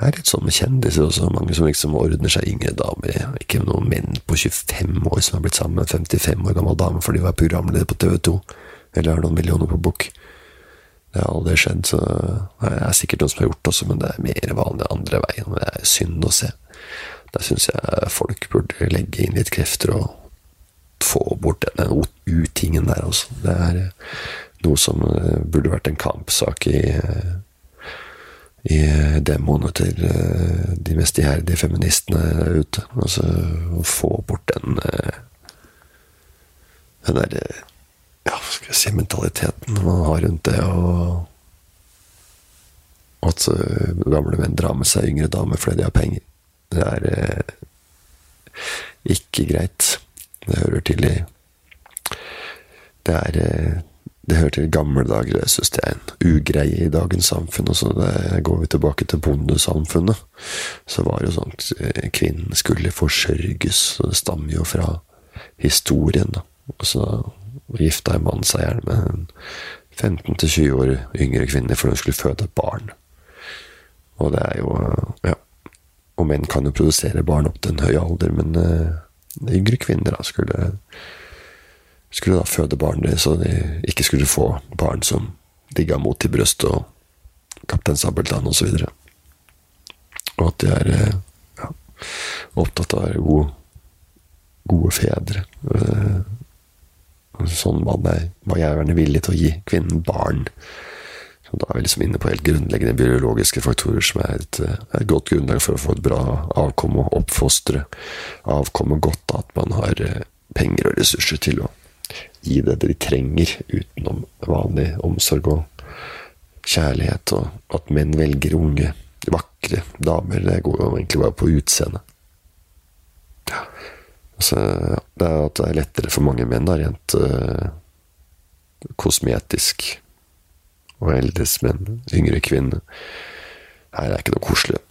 Det er litt sånn med kjendiser også, mange som liksom ordner seg yngre damer. Ikke noen menn på 25 år som har blitt sammen med en 55 år gammel dame fordi de var programleder på TV2, eller har noen millioner på bok. Det har aldri skjedd, så det er sikkert noen som har gjort det også, men det er mer vanlig andre veien, og det er synd å se. Der syns jeg folk burde legge inn litt krefter og få bort den utingen der også. Det er noe som burde vært en kampsak i i demoene til eh, de mest iherdige feministene ute. Altså å få bort den eh, Den derre Ja, hva skal jeg si mentaliteten man har rundt det, og at eh, gamle menn drar med seg yngre damer fordi de har penger. Det er ikke greit. Det hører til i Det er det hører til gamle dager. Jeg syns det er en ugreie i dagens samfunn. Og så går vi tilbake til bondesamfunnet, så var det jo sånn at eh, kvinnen skulle forsørges. Det stammer jo fra historien. Og så gifta en mann seg gjerne med en 15-20 år yngre kvinne for hun skulle føde et barn. Og det er jo Ja. Og menn kan jo produsere barn opp til en høy alder, men uh, yngre kvinner da skulle skulle da føde barn, så de ikke skulle få barn som digga mot i brøstet og Kaptein Sabeltann osv. Og, så og at de er eh, ja, opptatt av å være gode, gode fedre. Eh, sånn mann er, var jeg gjerne villig til å gi kvinnen barn. Så da er vi liksom inne på helt grunnleggende biologiske faktorer som er et, eh, et godt grunnlag for å få et bra avkom og oppfostre avkommet godt at man har penger og ressurser til å gi det de trenger, utenom vanlig omsorg og kjærlighet, og at menn velger unge, vakre damer. Det går jo egentlig bare på utseendet. Ja. Altså, det er at det er lettere for mange menn, da, rent uh, kosmetisk. Og eldes menn, yngre kvinner. Her er ikke noe koselig.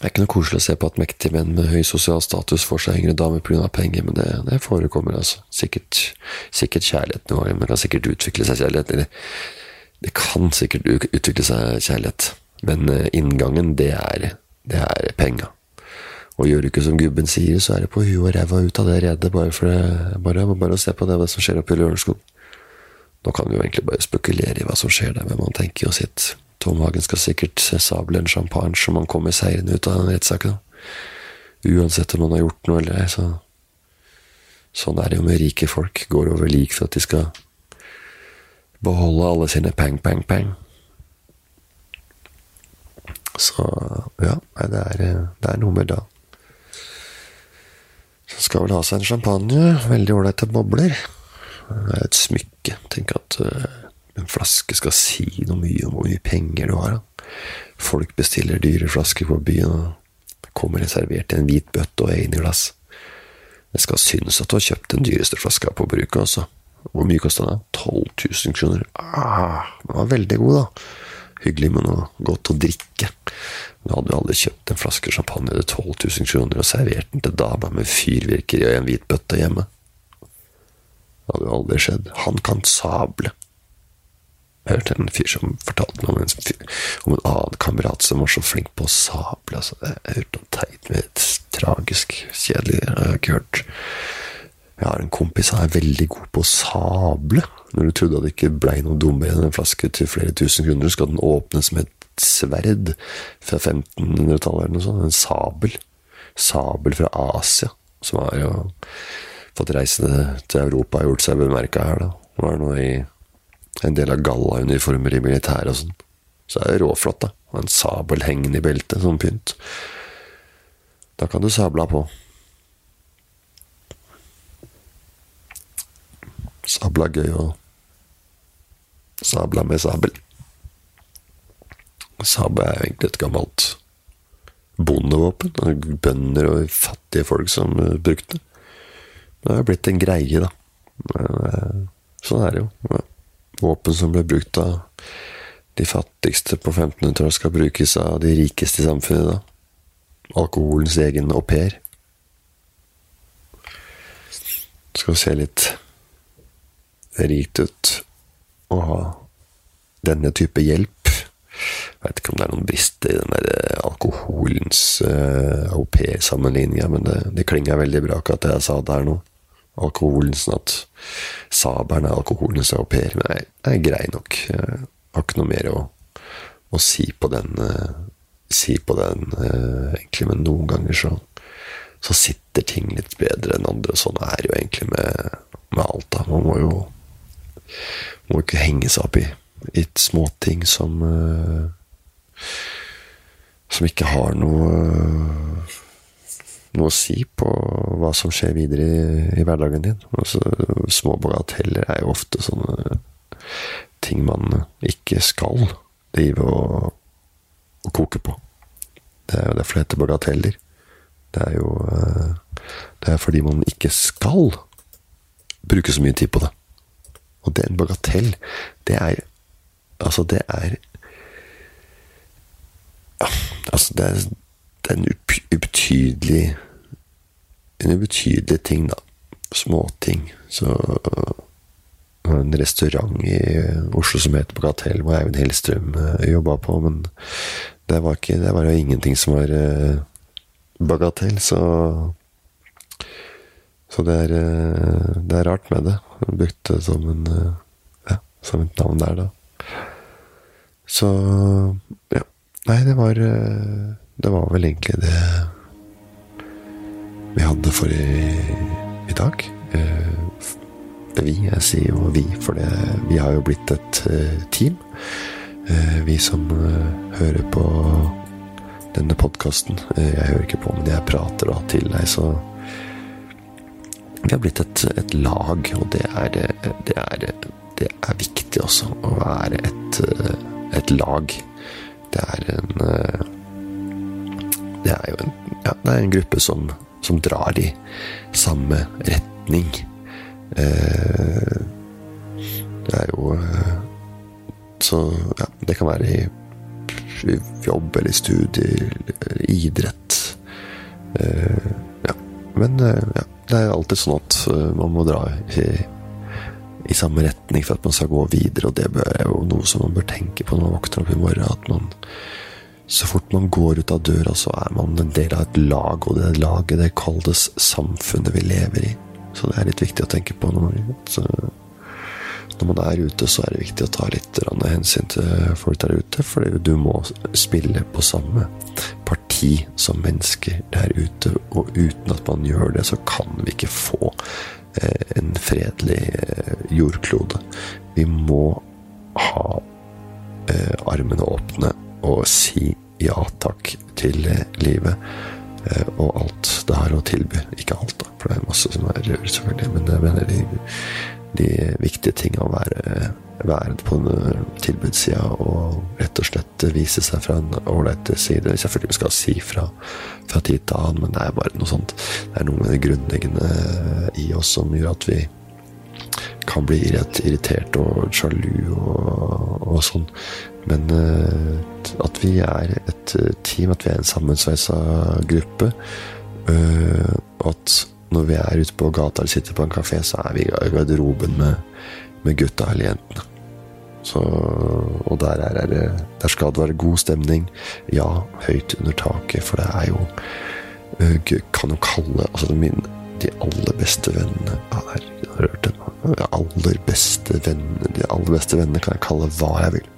Det er ikke noe koselig å se på at mektige menn med høy sosial status får seg yngre damer pga. penger, men det, det, forekommer, altså. Sikkert, sikkert kjærlighet ganger, men det kan sikkert utvikle seg kjærlighet. Eller det kan sikkert utvikle seg kjærlighet, men eh, inngangen, det er, det er penga. Og gjør du ikke som gubben sier, så er det på huet og ræva ut av det redet, bare, for det, bare, bare å se på det det som skjer oppe i Lørenskog. Nå kan vi jo egentlig bare spekulere i hva som skjer der, men man tenker jo sitt. Tom Hagen skal sikkert sable en champagne som han kommer seirende ut av den rettssaken. Uansett om han har gjort noe eller ei, så Sånn er det jo med rike folk. Går over lik for at de skal beholde alle sine pang, pang, pang. Så ja, det er, det er noe med da. Så skal vel ha seg en champagne. Veldig ålreite bobler. Det er et smykke. Tenk at uh, flaske skal si noe mye om hvor mye penger du har. Folk bestiller dyre flasker på byen, og kommer servert i en hvit bøtte og glass. Det skal synes at du har kjøpt den dyreste flaska på bruket, altså. Hvor mye kosta den? 12 000 kroner. Ah, den var veldig god, da. Hyggelig med noe godt å drikke. Du hadde jo aldri kjøpt en flaske champagne til 12 000 kroner og servert den til dama med fyrvirkeri og en hvit bøtte hjemme. Det hadde jo aldri skjedd. Han kan sable. Jeg hørte en fyr som fortalte om en, om en annen kamerat som var så flink på å sable. Altså, jeg har hørt noe teit med et tragisk kjedelig Jeg har ikke hørt Jeg har en kompis som er veldig god på å sable. Når du trodde at det ikke blei noe dummere enn en flaske til flere tusen kroner, skal den åpnes med et sverd fra 1500-tallet eller noe sånt. En sabel. sabel fra Asia, som har jo fått reisende til Europa og gjort seg bemerka her, da. Var noe i en del av gallauniformer i militæret og sånn. Så er det råflott, da. Og en sabel hengende i beltet som pynt. Da kan du sabla på. Sabla gøy og Sabla med sabel. Sabel er egentlig et gammelt bondevåpen. Bønder og fattige folk som brukte det. Det har blitt en greie, da. Men, sånn er det jo. Våpen som ble brukt av de fattigste på 1500-tallet, skal brukes av de rikeste i samfunnet. da. Alkoholens egen au pair. Skal se litt rikt ut å ha denne type hjelp. Vet ikke om det er noen brister i den der eh, alkoholens uh, au pair-sammenligninga, men det, det klinger veldig bra akkurat det jeg sa der nå. Alkoholens at sabelen er alkoholens europeer. Men jeg, jeg er grei nok. Jeg har ikke noe mer å, å si på den, uh, si på den uh, egentlig, men noen ganger så, så sitter ting litt bedre enn andre. Sånn er jo egentlig med, med alt. da. Man må jo må ikke henge seg opp i, i småting som uh, Som ikke har noe noe å si på hva som skjer videre i, i hverdagen din. Altså, små bagateller er jo ofte sånne ting man ikke skal drive og, og koke på. Det er jo derfor det heter bagateller. Det er jo uh, Det er fordi man ikke skal bruke så mye tid på det. Og det er en bagatell. Det er Altså, det er Altså, det er, det er en ubetydelig En ubetydelig ting, da. Småting. Så en restaurant i Oslo som heter Bagatell, hvor Eivind Hellstrøm jobba på, men det var, ikke, det var jo ingenting som var bagatell, så Så det er, det er rart med det. Brukt det som en ja, som et navn der, da. Så ja. Nei, det var Det var vel egentlig det vi hadde for i, i dag. Vi, jeg sier jo vi, for det, vi har jo blitt et team. Vi som hører på denne podkasten. Jeg hører ikke på, men jeg prater da til deg, så vi har blitt et, et lag, og det er, det, er, det er, viktig også, å være et, et lag. Det er en Det er jo en, ja, det er en gruppe som, som drar i samme retning. Det er jo Så ja, det kan være i, i jobb eller studier, idrett. Ja, men ja det er alltid sånn at man må dra i, i, samme retning for at man skal gå videre, og det er jo noe som man bør tenke på når man våkner opp i morgen. At man så fort man går ut av døra, så er man en del av et lag, og det laget det kalles samfunnet vi lever i. Så det er litt viktig å tenke på når man, når man er ute, så er det viktig å ta litt hensyn til folk der ute, for du må spille på samme parti som mennesker der ute, og uten at man gjør det, så kan vi ikke få eh, en fredelig eh, jordklode. Vi må ha eh, armene åpne og si ja takk til livet og alt det har å tilby. Ikke alt, da, for det er masse som er rør, selvfølgelig, men jeg mener de, de viktige tingene å være være på tilbudssida og rett og slett vise seg fra en ålreit side. Selvfølgelig skal si fra fra tid til annen, men det er bare noe sånt. Det er noe med det grunnleggende i oss som gjør at vi kan bli irritert og sjalu og, og sånn. Men uh, at vi er et team, at vi er en sammensveisa gruppe, uh, og at når vi er ute på gata eller sitter på en kafé, så er vi i garderoben med, med gutta eller jentene. Så, og der, er det, der skal det være god stemning. Ja, høyt under taket, for det er jo Kan jo kalle altså min, de aller beste vennene ja, Har du hørt den? De aller beste vennene De aller beste vennene kan jeg kalle hva jeg vil.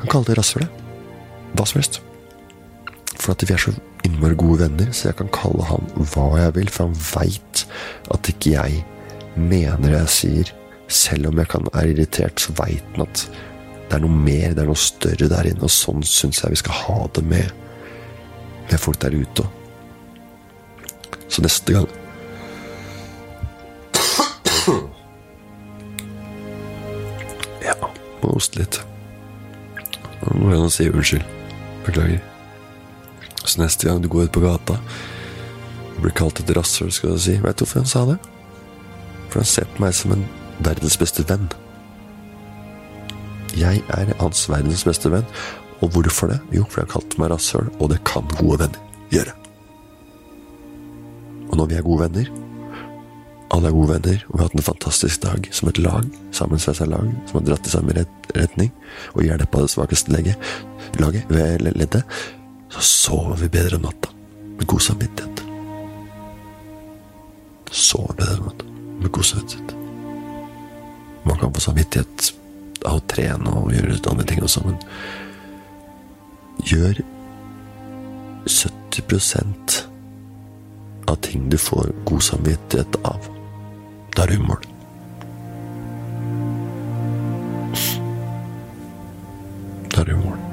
Kan kalle det rasshølet. Hva som helst. For at vi er så innmari gode venner, så jeg kan kalle han hva jeg vil, for han veit at ikke jeg mener det jeg sier. Selv om jeg kan er irritert, så veit han at det er noe mer, det er noe større der inne, og sånn syns jeg vi skal ha det med, med folk der ute òg. Så neste gang [coughs] Ja, må hoste litt. Nå må jeg si unnskyld. Beklager. Så neste gang du går ut på gata og blir kalt et rasshøl, skal du si Vet du hvorfor han sa det? For han ser på meg som en verdens beste venn. Jeg er hans verdens beste venn. Og hvorfor det? Jo, for han kalte meg rasshøl, og det kan gode venner gjøre. Og når vi er gode venner, alle er gode venner, og vi har hatt en fantastisk dag som et lag, sammensveisa lag, som har dratt i samme retning, og hjelpa det svakeste legget, laget ved leddet, så sover vi bedre om natta. Med god samvittighet. Sover bedre om natta. Med god samvittighet. Man kan få samvittighet av å trene og gjøre andre ting også, men gjør 70% av ting du får god samvittighet av lukt av rumul. er rumul.